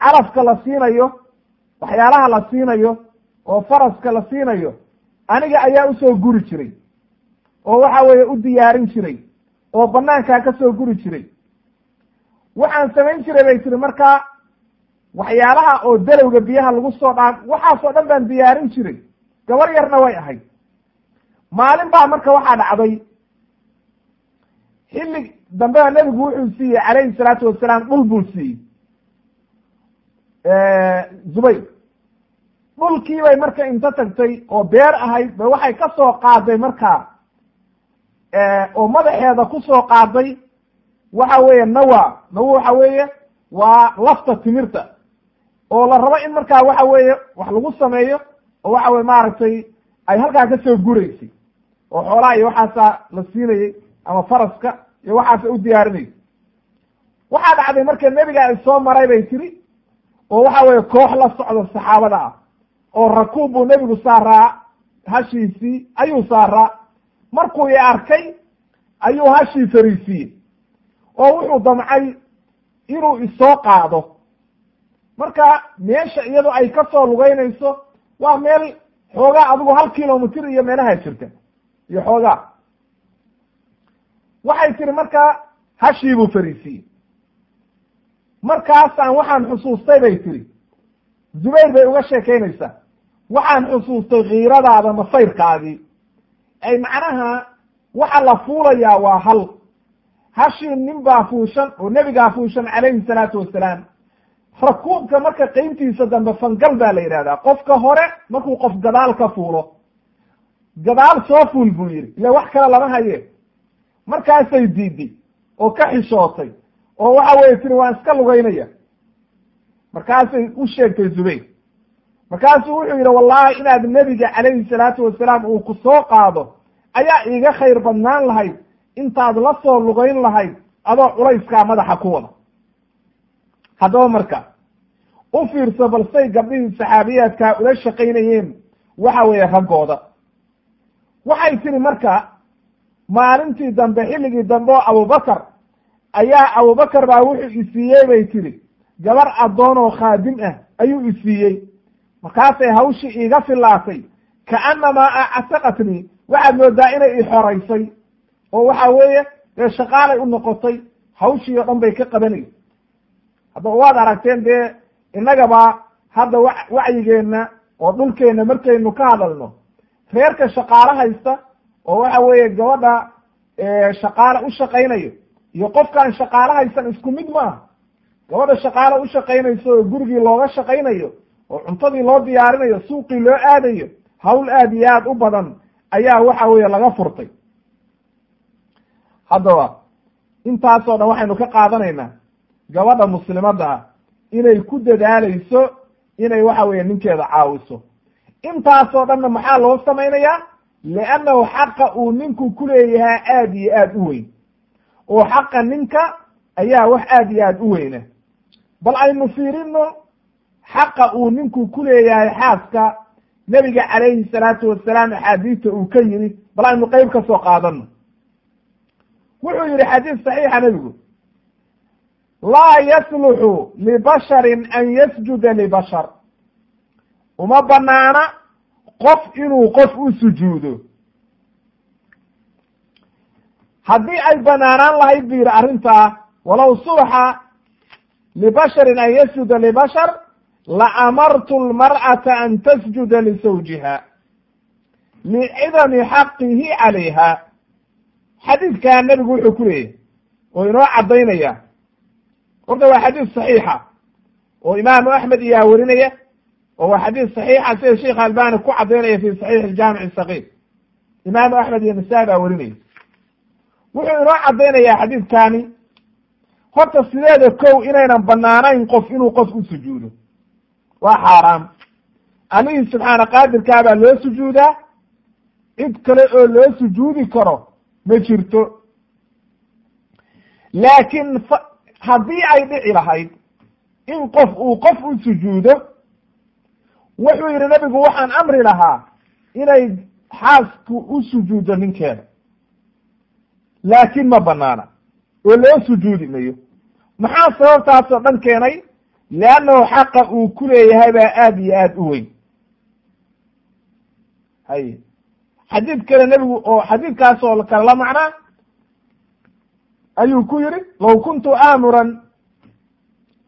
calafka la siinayo waxyaalaha la siinayo oo faraska la siinayo aniga ayaa u soo guri jiray oo waxa weeye u diyaarin jiray oo banaankaa ka soo guri jiray. Waxaan samayn jiray bay tiri marka waxyaalaha oo dalowga biyaha lagu soo dhaan waxaasoo dhan baan diyaarin jiray. Gabar yarna way ahayd. Maalin baa marka waxaa dhacday xilli dambea nebigu wuxuu siiyey calayhi salaatu wasalaam dhul buu siiyey. Zubayr. Dhulkii bay marka inta tagtay oo beer ahayd ba waxay ka soo qaaday markaa oo madaxeeda ku soo qaaday waxa weeye nawa. Nawa waxa weeye waa lafta timirta. Oo la rabo in markaa waxa weeye wax lagu sameeyo oo waxa weye maaragtay ay halkaa ka soo guraysay. Oo xoolaha iyo waxaasaa la siinayey ama faraska iyo waxaasa u diyaarinayay waxaa dhacday marka nebiga ay soo maray bay tiri oo waxa weeye koox la socda saxaabada ah oo rakuub buu nebigu saaraa hashiisii ayuu saaraa. Markuu i arkay ayuu hashii fariisiiyey oo wuxuu damcay inuu isoo qaado. Marka meesha iyadu ay ka soo lugeynayso waa meel xoogaa adigu hal kilomitr iyo meelaha jirta iyo xoogaa waxay tiri markaa hashii buu fariisiiyey markaasaan waxaan xusuustay bay tiri zubayr bay uga sheekaynaysaa. Waxaan xusuustay kiiradaada masayrkaadii ay macnaha waxa la fuulayaa waa hal. Hashii nin baa fuushan oo nebigaa fuushan calayhi salaatu wasalaam. Rakuubka marka qeyntiisa dambe fangal baa la yidhahdaa qofka hore markuu qof gadaal ka fuulo gadaal soo fuul buu yidhi. Ila wax kale lama haye markaasay diiday oo ka xishootay oo waxa weye tiri waan iska lugaynaya. Markaasay u sheegtay zubayr. Markaasuu wuxuu yidhi wallahi inaad nebiga calayhi salaatu wasalaam uu ku soo qaado ayaa iiga khayr badnaan lahayd intaad la soo lugayn lahayd adoo culayskaa madaxa ku wada. Haddaba marka u fiirso balsay gabdhihii saxaabiyaadkaa ula shaqaynayeen waxa weeye raggooda. Waxay tiri marka maalintii dambe xilligii dambe oo abubakar ayaa abubakar baa wuxuu isiiyey bay tiri gabar addoon oo khaadim ah ayuu isiiyey markaasay hawshii iiga filaatay kaannamaa actaqatnii waxaad moodaa inay i xoraysay oo waxa weeye dee shaqaalay u noqotay hawshii oo dhan bay ka qabanaysa haddaba waad aragteen dee innagaba hadda wa wacyigeenna oo dhulkeenna markaynu ka hadalno reerka shaqaalo haysta oo waxa weeye gabadha shaqaale u shaqaynayo iyo qofkaan shaqaalo haysan isku mid maaha. Gabadha shaqaalo u shaqaynayso oo gurigii looga shaqaynayo oo cuntadii loo diyaarinayo suuqii loo aadayo hawl aad iyo aad u badan ayaa waxa weeye laga furtay. Haddaba intaasoo dhan waxaynu ka qaadanaynaa gabadha muslimadda ah inay ku dadaalayso inay waxa weeye ninkeeda caawiso. Intaasoo dhanna maxaa loo samaynayaa liannahu xaqa uu ninku ku leeyahaa aad iyo aad u weyn oo xaqa ninka ayaa wax aad iyo aad u weyna bal aynu fiirino xaqa uu ninku ku leeyahay xaaska nebiga calayhi salaatu wasalaam axaadiista uu ka yimi bal aynu qeyb ka soo qaadano wuxuu yihi xadiis saxiixa nebigu laa yasluxu libasharin an yasjuda libashar uma banaana qof inuu qof u sujuudo. Haddii ay banaanaan lahayd bu yidhi arrintaa walow suluxa libasharin an yasjuda libashar la amartu lmar'ata an tasjuda lisawjiha licidami xaqihi calayha. Xadiidkaa nebigu wuxuu ku leeyahy oo inoo caddaynaya. Horta waa xadiis saxiixa oo imaamu axmed iyaa werinaya oo waa xadiis saxiixa sida sheikh albani ku caddaynaya fi saxiix aljaamic sakiir imaamu axmed iyo nasaa baa werinaya wuxuu inoo caddaynayaa xadiidkani horta sideeda kow inaynan banaanayn qof inuu qof u sujuudo. Waa xaaraam. Allihii subxaana qaadirkaa baa loo sujuudaa? Cid kale oo loo sujuudi karo ma jirto. Laakiin haddii ay dhici lahayd in qof uu qof u sujuudo wuxuu yidhi nebigu waxaan amri lahaa inay xaasku u sujuuddo ninkeeda laakiin ma banaana oo loo sujuudi mayo. Maxaa sababtaasoo dhan keenay? Leannahu xaqa uu ku leeyahay baa aada iyo aada u weyn. Hay xadiid kale nebigu oo xadiidkaasoo kale la macnaa? Ayuu ku yihi law kuntu aamuran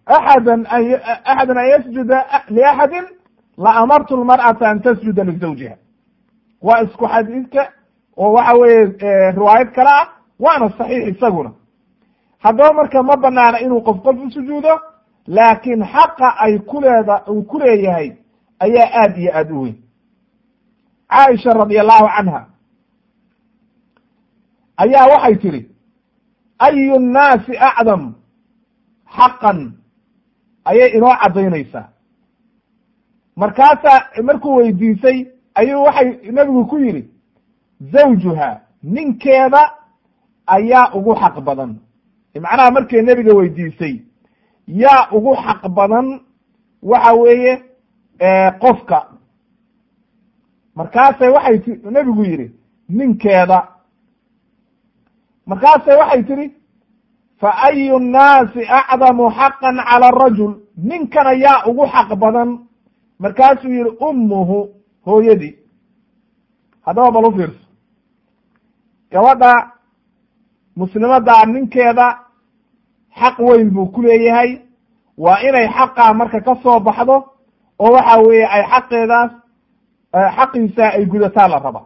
axadan an axadan an yasjuda liaxadin la amartu lmar'ata an tasjuda lizawjiha waa isku xadiidka oo waxa weeye riwaayad kale ah waana saxiix isaguna. Haddaba marka ma banaana inuu qof qof u sujuudo laakiin xaqa ay kuleeda uu ku leeyahay ayaa aada iyo aada u weyn. Caaisha radi allahu canha ayaa waxay tidhi ayu nnaasi acdam xaqan? Ayay inoo caddaynaysaa markaasaa markuu weydiisay ayuu waxay nebigu ku yidhi zawjuha ninkeeda ayaa ugu xaq badan. Macnaha markay nebiga weydiisay yaa ugu xaq badan waxa weeye qofka. Markaasay waxay ti nebigu yidhi ninkeeda. Markaasay waxay tidhi fa ayu nnaasi acdamu xaqan cala arajul ninkana yaa ugu xaq badan markaasuu yihi ummuhu hooyadii. Haddaba bal u fiirso. Gabadha muslimaddaa ninkeeda xaq weyn buu ku leeyahay. Waa inay xaqaa marka ka soo baxdo oo waxa weeye ay xaqeedaas xaqiisa ay gudataa la raba.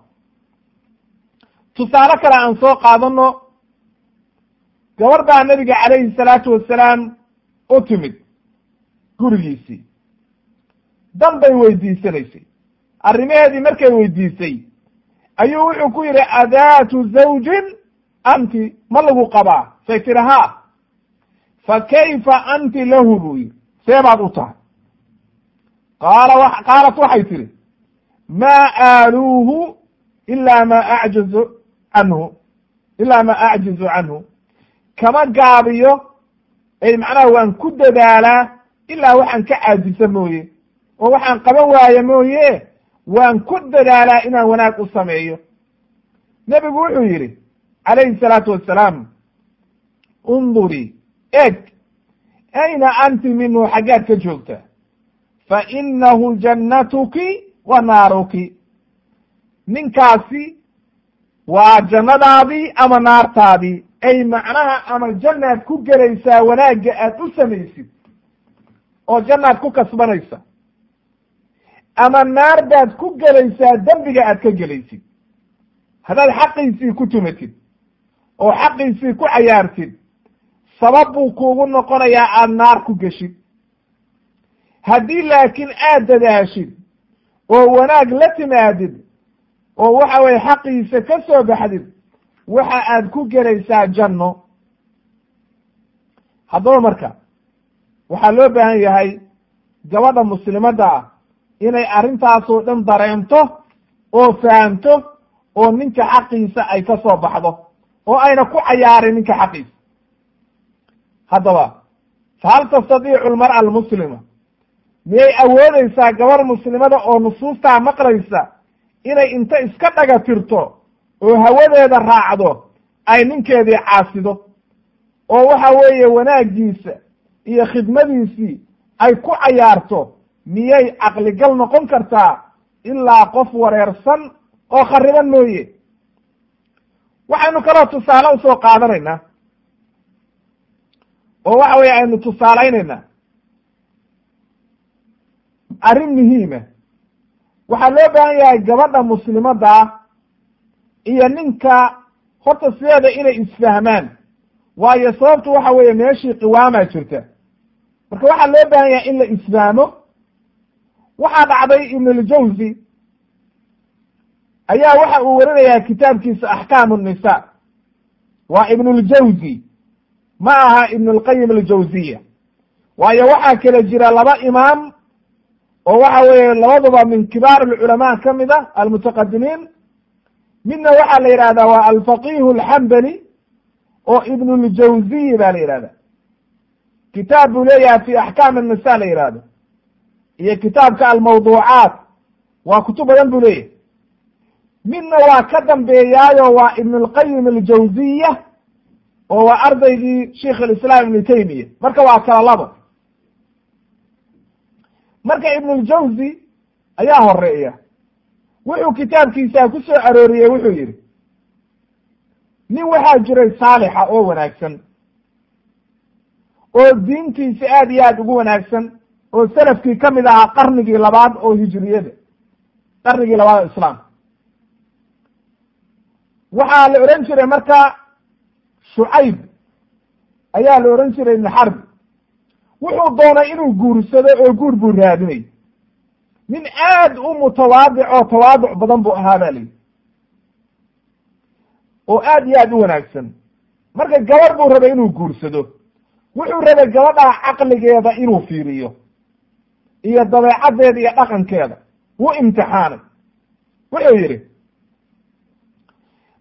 Tusaale kale aan soo qaadano gabar baa nabiga calayhi salaatu wasalaam u timid gurigiisii dan bay weydiisanaysay. Arrimaheedii markay weydiisay ayuu wuxuu ku yidhi adaatu zawjin? Anti ma lagu qabaa. Say tiri haa fa kayfa anti lahu? buu yidhi. See baad u tahay. Qaala qaalat waxay tihi maa aaluuhu ilaa ma acjizu canhu ilaa ma acjizu canhu kama gaabiyo ay macnaha waan ku dadaalaa ilaa waxaan ka caajisa mooye oo waxaan qaban waaye mooye waan ku dadaalaa inaan wanaag u sameeyo. Nebigu wuxuu yidhi calayhi salaatu wassalaam undurii eeg ayna anti minhu xaggaad ka joogta? Fa inahu jannatuki wa naaruki. Ninkaasi waa jannadaadii ama naartaadii ay macnaha ama jannaad ku gelaysaa wanaagga aad u samaysid oo jannaad ku kasbanaysa ama naar baad ku gelaysaa dembiga aad ka gelaysid. Haddaad xaqiisii ku tumatid oo xaqiisii ku cayaartid sabab buu kuugu noqonayaa aada naar ku geshid. Haddii laakiin aad dadaashid oo wanaag la timaadid oo waxa weye xaqiisa ka soo baxdid waxa aad ku gelaysaa janno. Haddaba marka waxaa loo baahan yahay gabadha muslimadda ah inay arrintaasoo dhan dareento oo fahamto oo ninka xaqiisa ay ka soo baxdo oo ayna ku cayaarin ninka xaqiisa. Haddaba fa hal tastadiicu almar'a almuslima miyay awoodeysaa gabar muslimada oo nusuustaa maqlaysa inay inta iska dhaga tirto oo hawadeeda raacdo ay ninkeedii caasido? Oo waxa weeye wanaaggiisa iyo khidmadiisii ay ku cayaarto miyay caqligal noqon kartaa ilaa qof wareersan oo khariban mooye? waxaynu kaloo tusaale u soo qaadanaynaa. oo waxa weye aynu tusaalaynaynaa arrin muhiima waxaa loo baahan yahay gabadha muslimadda ah iyo ninka horta sideeda inay isfahmaan. waayo sababtu waxa weeye meeshii qiwaamaa jirta. marka waxaa loo baahan yahay in la isfahmo waxaa dhacday ibnuljawzi ayaa waxa uu warinayaa kitaabkiisa axkaamu nisa waa ibnuljawzi ma aha ibn lqayim aljawziya waayo waxaa kala jira laba imaam oo waxa weeye labaduba min kibaar alculamaa ka mid a almutaqadimiin. Midna waxaa la yidhahdaa waa alfaqihu alxambali oo ibn ljawziyi ba la yihahda kitaab buu leeyahay fi axkaam annisa la yihahdo iyo kitaabka almawduucaat. Waa kutub badan buu leeyahay. Midna waa ka dambeeyaayo waa ibn lqayim aljawziya oo waa ardaygii sheikh alislaam ibnu taymiya marka waa kala labo. Marka ibn ljawzi ayaa horreeya wuxuu kitaabkiisa ku soo arooriyey wuxuu yihi nin waxaa jiray saalixa oo wanaagsan oo diintiisa aad iyo aad ugu wanaagsan oo salafkii ka mid ahaa qarnigii labaad oo hijriyada qarnigii labaad oo islaamka waxaa la odhan jiray marka shucayb ayaa la odhan jiray ibn xarbi wuxuu doonay inuu guursado oo guur buu raadinay nin aad u mutawaadic oo tawaaduc badan buu ahaa ba layihi oo aad iyo aad u wanaagsan. Marka gabadh buu rabay inuu guursado. Wuxuu rabay gabadhaa caqligeeda inuu fiiriyo iyo dabeecaddeeda iyo dhaqankeeda. Wuu imtixaanay. Wuxuu yidhi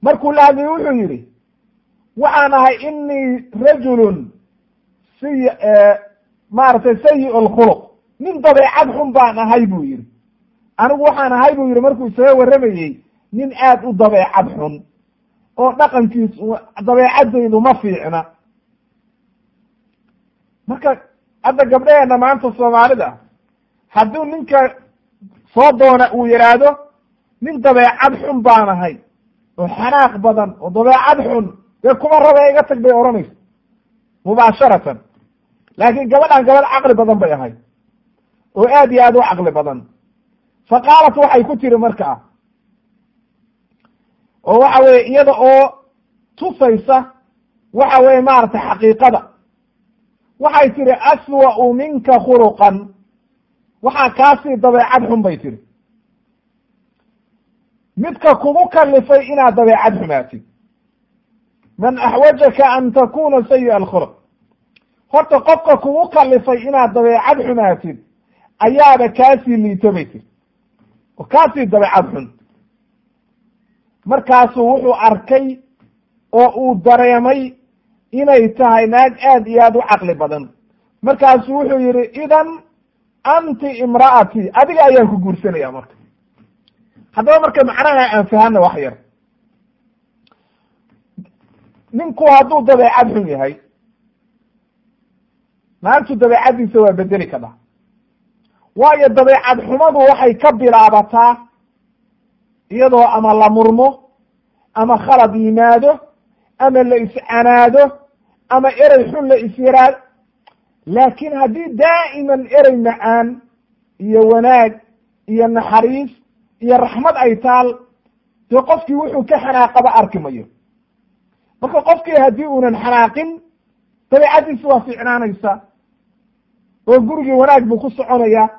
markuu la hadlayy wuxuu yidhi waxaan ahay inii rajulun siy maaragtay sayi lkhuluq nin dabeecad xun baan ahay buu yidhi. Anigu waxaan ahay buu yidhi markuu isaga warramayey nin aad u dabeecad xun oo dhaqankiisu dabeecaddaydu ma fiicna. Marka hadda gabdhaheena maanta soomaalida hadduu ninka soo doona uu yidhaahdo nin dabeecad xun baan ahay. Oo xanaaq badan oo dabeecad xun dee kuma raba iga tag bay odhanaysa mubaasharatan. Laakiin gabadhan gabadh caqli badan bay ahay oo aad iyo aad u caqli badan. Fa qaalat waxay ku tiri markaa oo waxa weye iyada oo tusaysa waxa weye maaragtay xaqiiqada. Waxay tihi aswa'u minka khuluqan waxaa kaasii dabeecad xun bay tihi midka kugu kalifay inaad dabeecad xumaatid man axwajaka an takuna sayi alkhuluq. Horta qofka kugu kalifay inaad dabeecad xumaatid ayaaba kaasii liito bay tiri. Oo kaasii dabeecad xun markaasuu wuxuu arkay oo uu dareemay inay tahay naag aad iyo aad u caqli badan. Markaasuu wuxuu yihi idan anti imra'ati adiga ayaan ku guursanaya marka. Haddaba marka macnaha aan fahanna wax yar. Ninku hadduu dabeecad xun yahay naagtu dabeecaddiisa waa bedeli kadha waayo dabeecad xumadu waxay ka bilaabataa iyadoo ama la murmo ama khalad yimaado ama la iscanaado ama erey xun la isyaraado laakiin haddii daa'iman erey macaan iyo wanaag iyo naxariis iyo raxmad ay taal dee qofkii wuxuu ka xanaaqaba arki mayo. Marka qofkii haddii uunan xanaaqin dabeicaddiisi waa fiicnaanaysa oo gurigii wanaag buu ku soconaya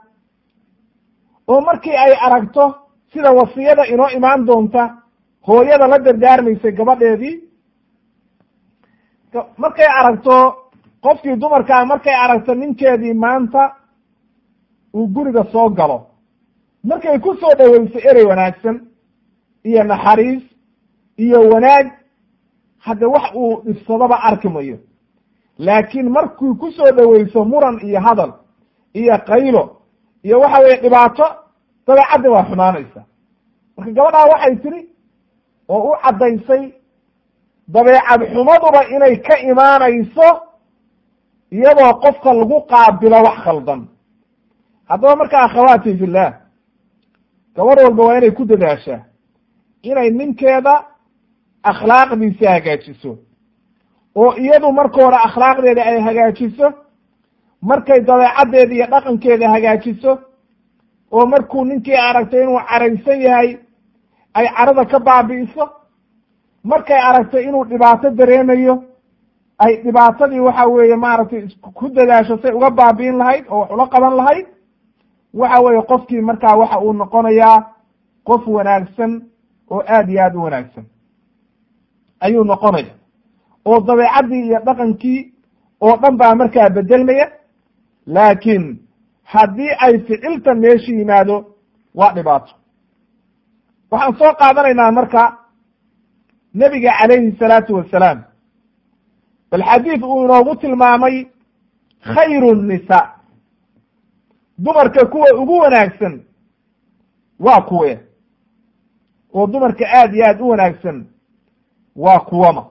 oo markii ay aragto sida wasiyada inoo imaan doonta hooyada la dardaarmaysay gabadheedii markay aragto qofkii dumarkaa markay aragto ninkeedii maanta uu guriga soo galo. Markay ku soo dhoweyso erey wanaagsan iyo naxariis iyo wanaag hadda wax uu dhibsadaba arki mayo. Laakiin markuu ku soo dhoweyso muran iyo hadal iyo qaylo iyo waxa weye dhibaato dabeecaddi waa xumaanaysa marka gabadhaa waxay tiri oo u caddaysay dabeecad xumaduba inay ka imaanayso iyadoo qofka lagu qaabilo wax khaldan. Haddaba marka akhawaati fillah gabadh walba waa inay ku dadaashaa inay ninkeeda akhlaaqdiisa hagaajiso. Oo iyadu marka hore akhlaaqdeeda ay hagaajiso markay dabeecaddeeda iyo dhaqankeeda hagaajiso oo markuu ninkii aragtay inuu caraysan yahay ay carada ka baabi'iso markay aragtay inuu dhibaato dareemayo ay dhibaatadii waxa weeye maaragtay ku dadaasho say uga baabi'in lahayd oo wax ula qaban lahayd waxa weeye qofkii markaa waxa uu noqonayaa qof wanaagsan oo aad iyo aad u wanaagsan. Ayuu noqonaya. Oo dabeecaddii iyo dhaqankii oo dhan baa markaa bedelmaya laakiin haddii ay ficilta meesha yimaado waa dhibaato. Waxaan soo qaadanaynaa marka nebiga calayhi salaatu wasalaam bal xadiid uu inoogu tilmaamay khayru nnisaa dumarka kuwa ugu wanaagsan waa kuwe. Oo dumarka aad iyo aad u wanaagsan waa kuwama.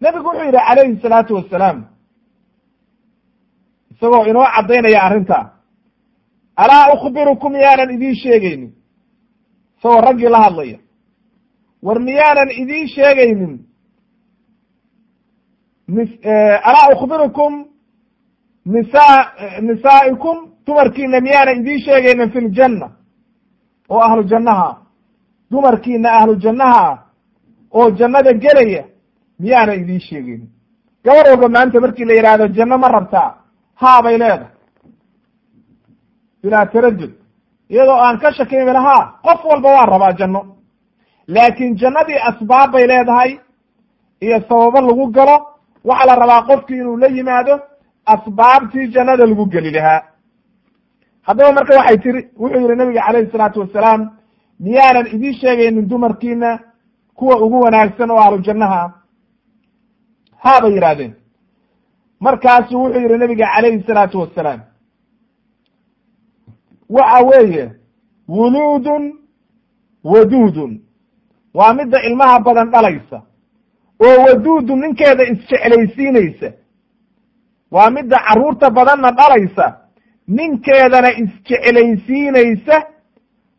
Nebigu wuxuu yidhi calayhi salaatu wasalaam isagoo inoo caddaynaya arrinta alaa ukhbirukum miyaanan idiin sheegaynin? Isagoo raggii la hadlaya war miyaanan idiin sheegaynin alaa ukhbirukum nisa nisaa'ikum dumarkiina miyaanan idiin sheegaynin fi ljanna oo ahlu jannaha. Dumarkiina ahlu jannaha oo jannada gelaya miyaanan idiin sheegaynin gabar walba maanta markii la yidhaahdo janno ma rabtaa haa bay leedahay. Bilaa taradud iyadoo aan ka shakin haa qof walba waa rabaa janno. Laakiin jannadii asbaab bay leedahay iyo sababo lagu galo waxaa la rabaa qofkii inuu la yimaado asbaabtii jannada lagu geli lahaa. Haddaba marka waxay tiri wuxuu yihi nabiga calayhi salaatu wasalaam miyaanan idiin sheegaynin dumarkiina kuwa ugu wanaagsan oo ahlu jannaha haa bay yidhahdeen markaasu wuxuu yihi nabiga calayhi salaatu wasalaam waxa weeye wuluudun waduudun waa midda ilmaha badan dhalaysa oo waduudun ninkeeda isjeclaysiinaysa waa midda carruurta badanna dhalaysa. Ninkeedana isjeclaysiinaysa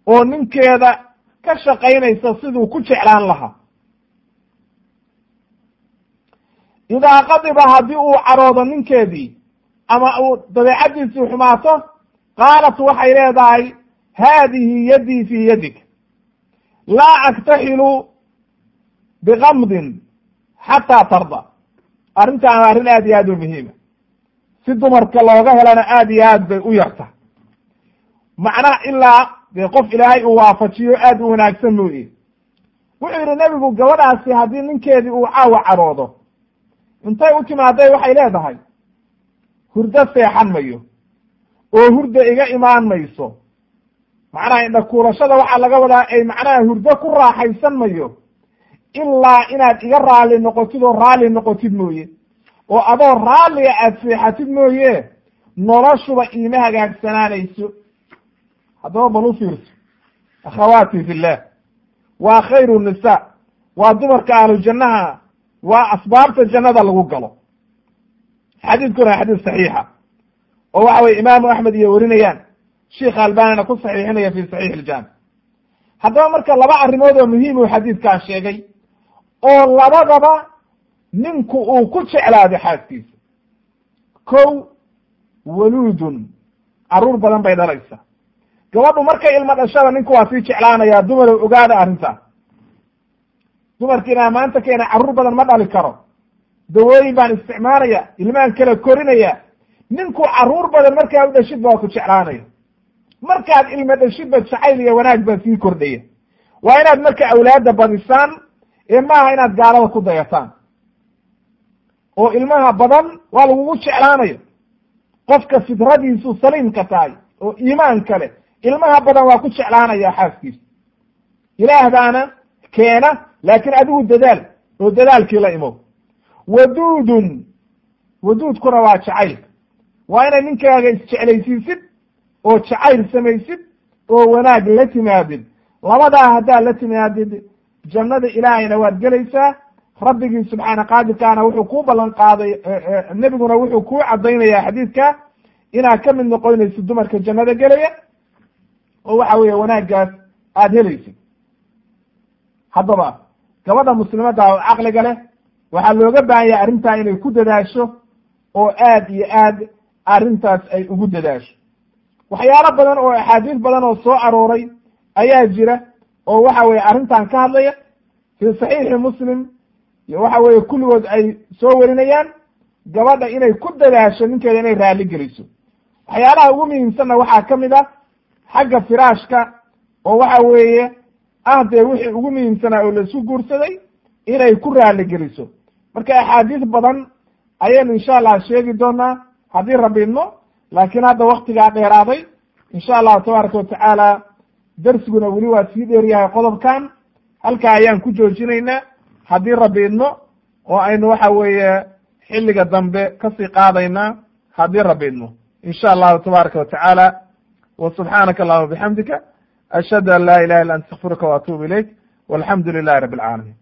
oo ninkeeda ka shaqaynaysa siduu ku jeclaan lahaa idaa qadiba haddii uu caroodo ninkeedii ama uu dabeecaddiisii xumaato qaalat waxay leedahay haadihi yaddii fii yadik. Laa aktaxilu bikamdin xataa tarda arrintaan arrin aad iyo aad u muhiima si dumarka looga helana aad iyo aad bay u yarta macnaha ilaa dee qof ilaahay uu waafajiyo aad u wanaagsan mooye wuxuu yidhi nebigu gabadhaasi haddii ninkeedii uu caawa caroodo intay u timaaday waxay leedahay hurdo seexan mayo oo hurda iga imaan mayso macnaha indhakuulashada waxaa laga wadaa ay macnaha hurdo ku raaxaysan mayo ilaa inaad iga raalli noqotid oo raalli noqotid mooye. oo adoo raalliga aad seexatid mooye noloshuba iima hagaagsanaanayso. Haddaba bal u fiirso. Akhawaati fillah waa khayru nisa waa dumarka ahlu jannaha waa asbaabta jannada lagu galo. Xadiidkuna xadiis saxiixa. Oo waxa weye imaamu axmed iyo werinayaan sheikh albanina ku saxiixinaya fi saxiix iljaami haddaba marka laba arrimood oo muhiim uu xadiidkaa sheegay oo labadaba ninku uu ku jeclaaday xaaskiisa. Kow waluudun. Carruur badan bay dhalaysa. Gabadhu markay ilmo dhashada ninku waa sii jeclaanayaa dumar ogaada arrintaas dumarkiina maanta keena carruur badan ma dhali karo. Dawooyin baan isticmaalaya ilmaan kala korinaya. Ninku carruur badan markaa u dhashid ba waa ku jeclaanaya. Markaad ilmo dhashidba jacayl iyo wanaag baa sii kordhaya. Waa inaad marka awlaadda badisaan ee maaha inaad gaalada ku dayataan. Oo ilmaha badan waa lagugu jeclaanayo. Qofka fidradiisu saliimka tahay oo iimaan kale ilmaha badan waa ku jeclaanaya xaaskiisa. Ilaah baana keena laakiin adigu dadaal oo dadaalkii la imow waduudun waduudkuna waa jacaylka waa inay ninkaaga isjeclaysiisid oo jacayl samaysid oo wanaag la timaadid. Labadaa haddaad la timaadid jannada ilaahayna waad gelaysaa. Rabbigii subxaana qaadirkaana wuxuu kuu ballan qaaday nebiguna wuxuu kuu caddaynaya xadiidka inaad ka mid noqonaysid dumarka jannada gelaya oo waxa weeye wanaaggaas aada helaysid. Haddaba gabadha muslimadda oo caqliga leh waxaa looga baahan yahay arrintaa inay ku dadaasho oo aad iyo aad arrintaas ay ugu dadaasho. Waxyaalo badan oo axaadiis badan oo soo arooray ayaa jira oo waxa weye arrintan ka hadlaya fii saxiixi muslim iyo waxa weeye kulligood ay soo warinayaan gabadha inay ku dadaasho ninkeeda inay raalli geliso waxyaalaha ugu muhiimsanna waxaa ka mid ah xagga firaashka oo waxa weeye ah dee wixii ugu muhiimsanaa oo laisu guursaday inay ku raaligeliso marka axaadiis badan ayaynu insha allah sheegi doonaa haddii rabbi idmo laakiin hadda waktigaa dheeraaday insha allahu tabaaraka watacaala darsiguna weli waa sii dheer yahay qodobkan halkaa ayaan ku joojinaynaa. Haddii rabbi idmo oo aynu waxa weeye xilliga dambe ka sii qaadaynaa haddii rabbi idmo insha allahu tabaaraka watacaala wa subxaanaka allahuma bixamdika ashhadu an laa ilaha illa anta astakfiruka wa atuubu ilayk walxamdu lilahi rabbi alcaalamiin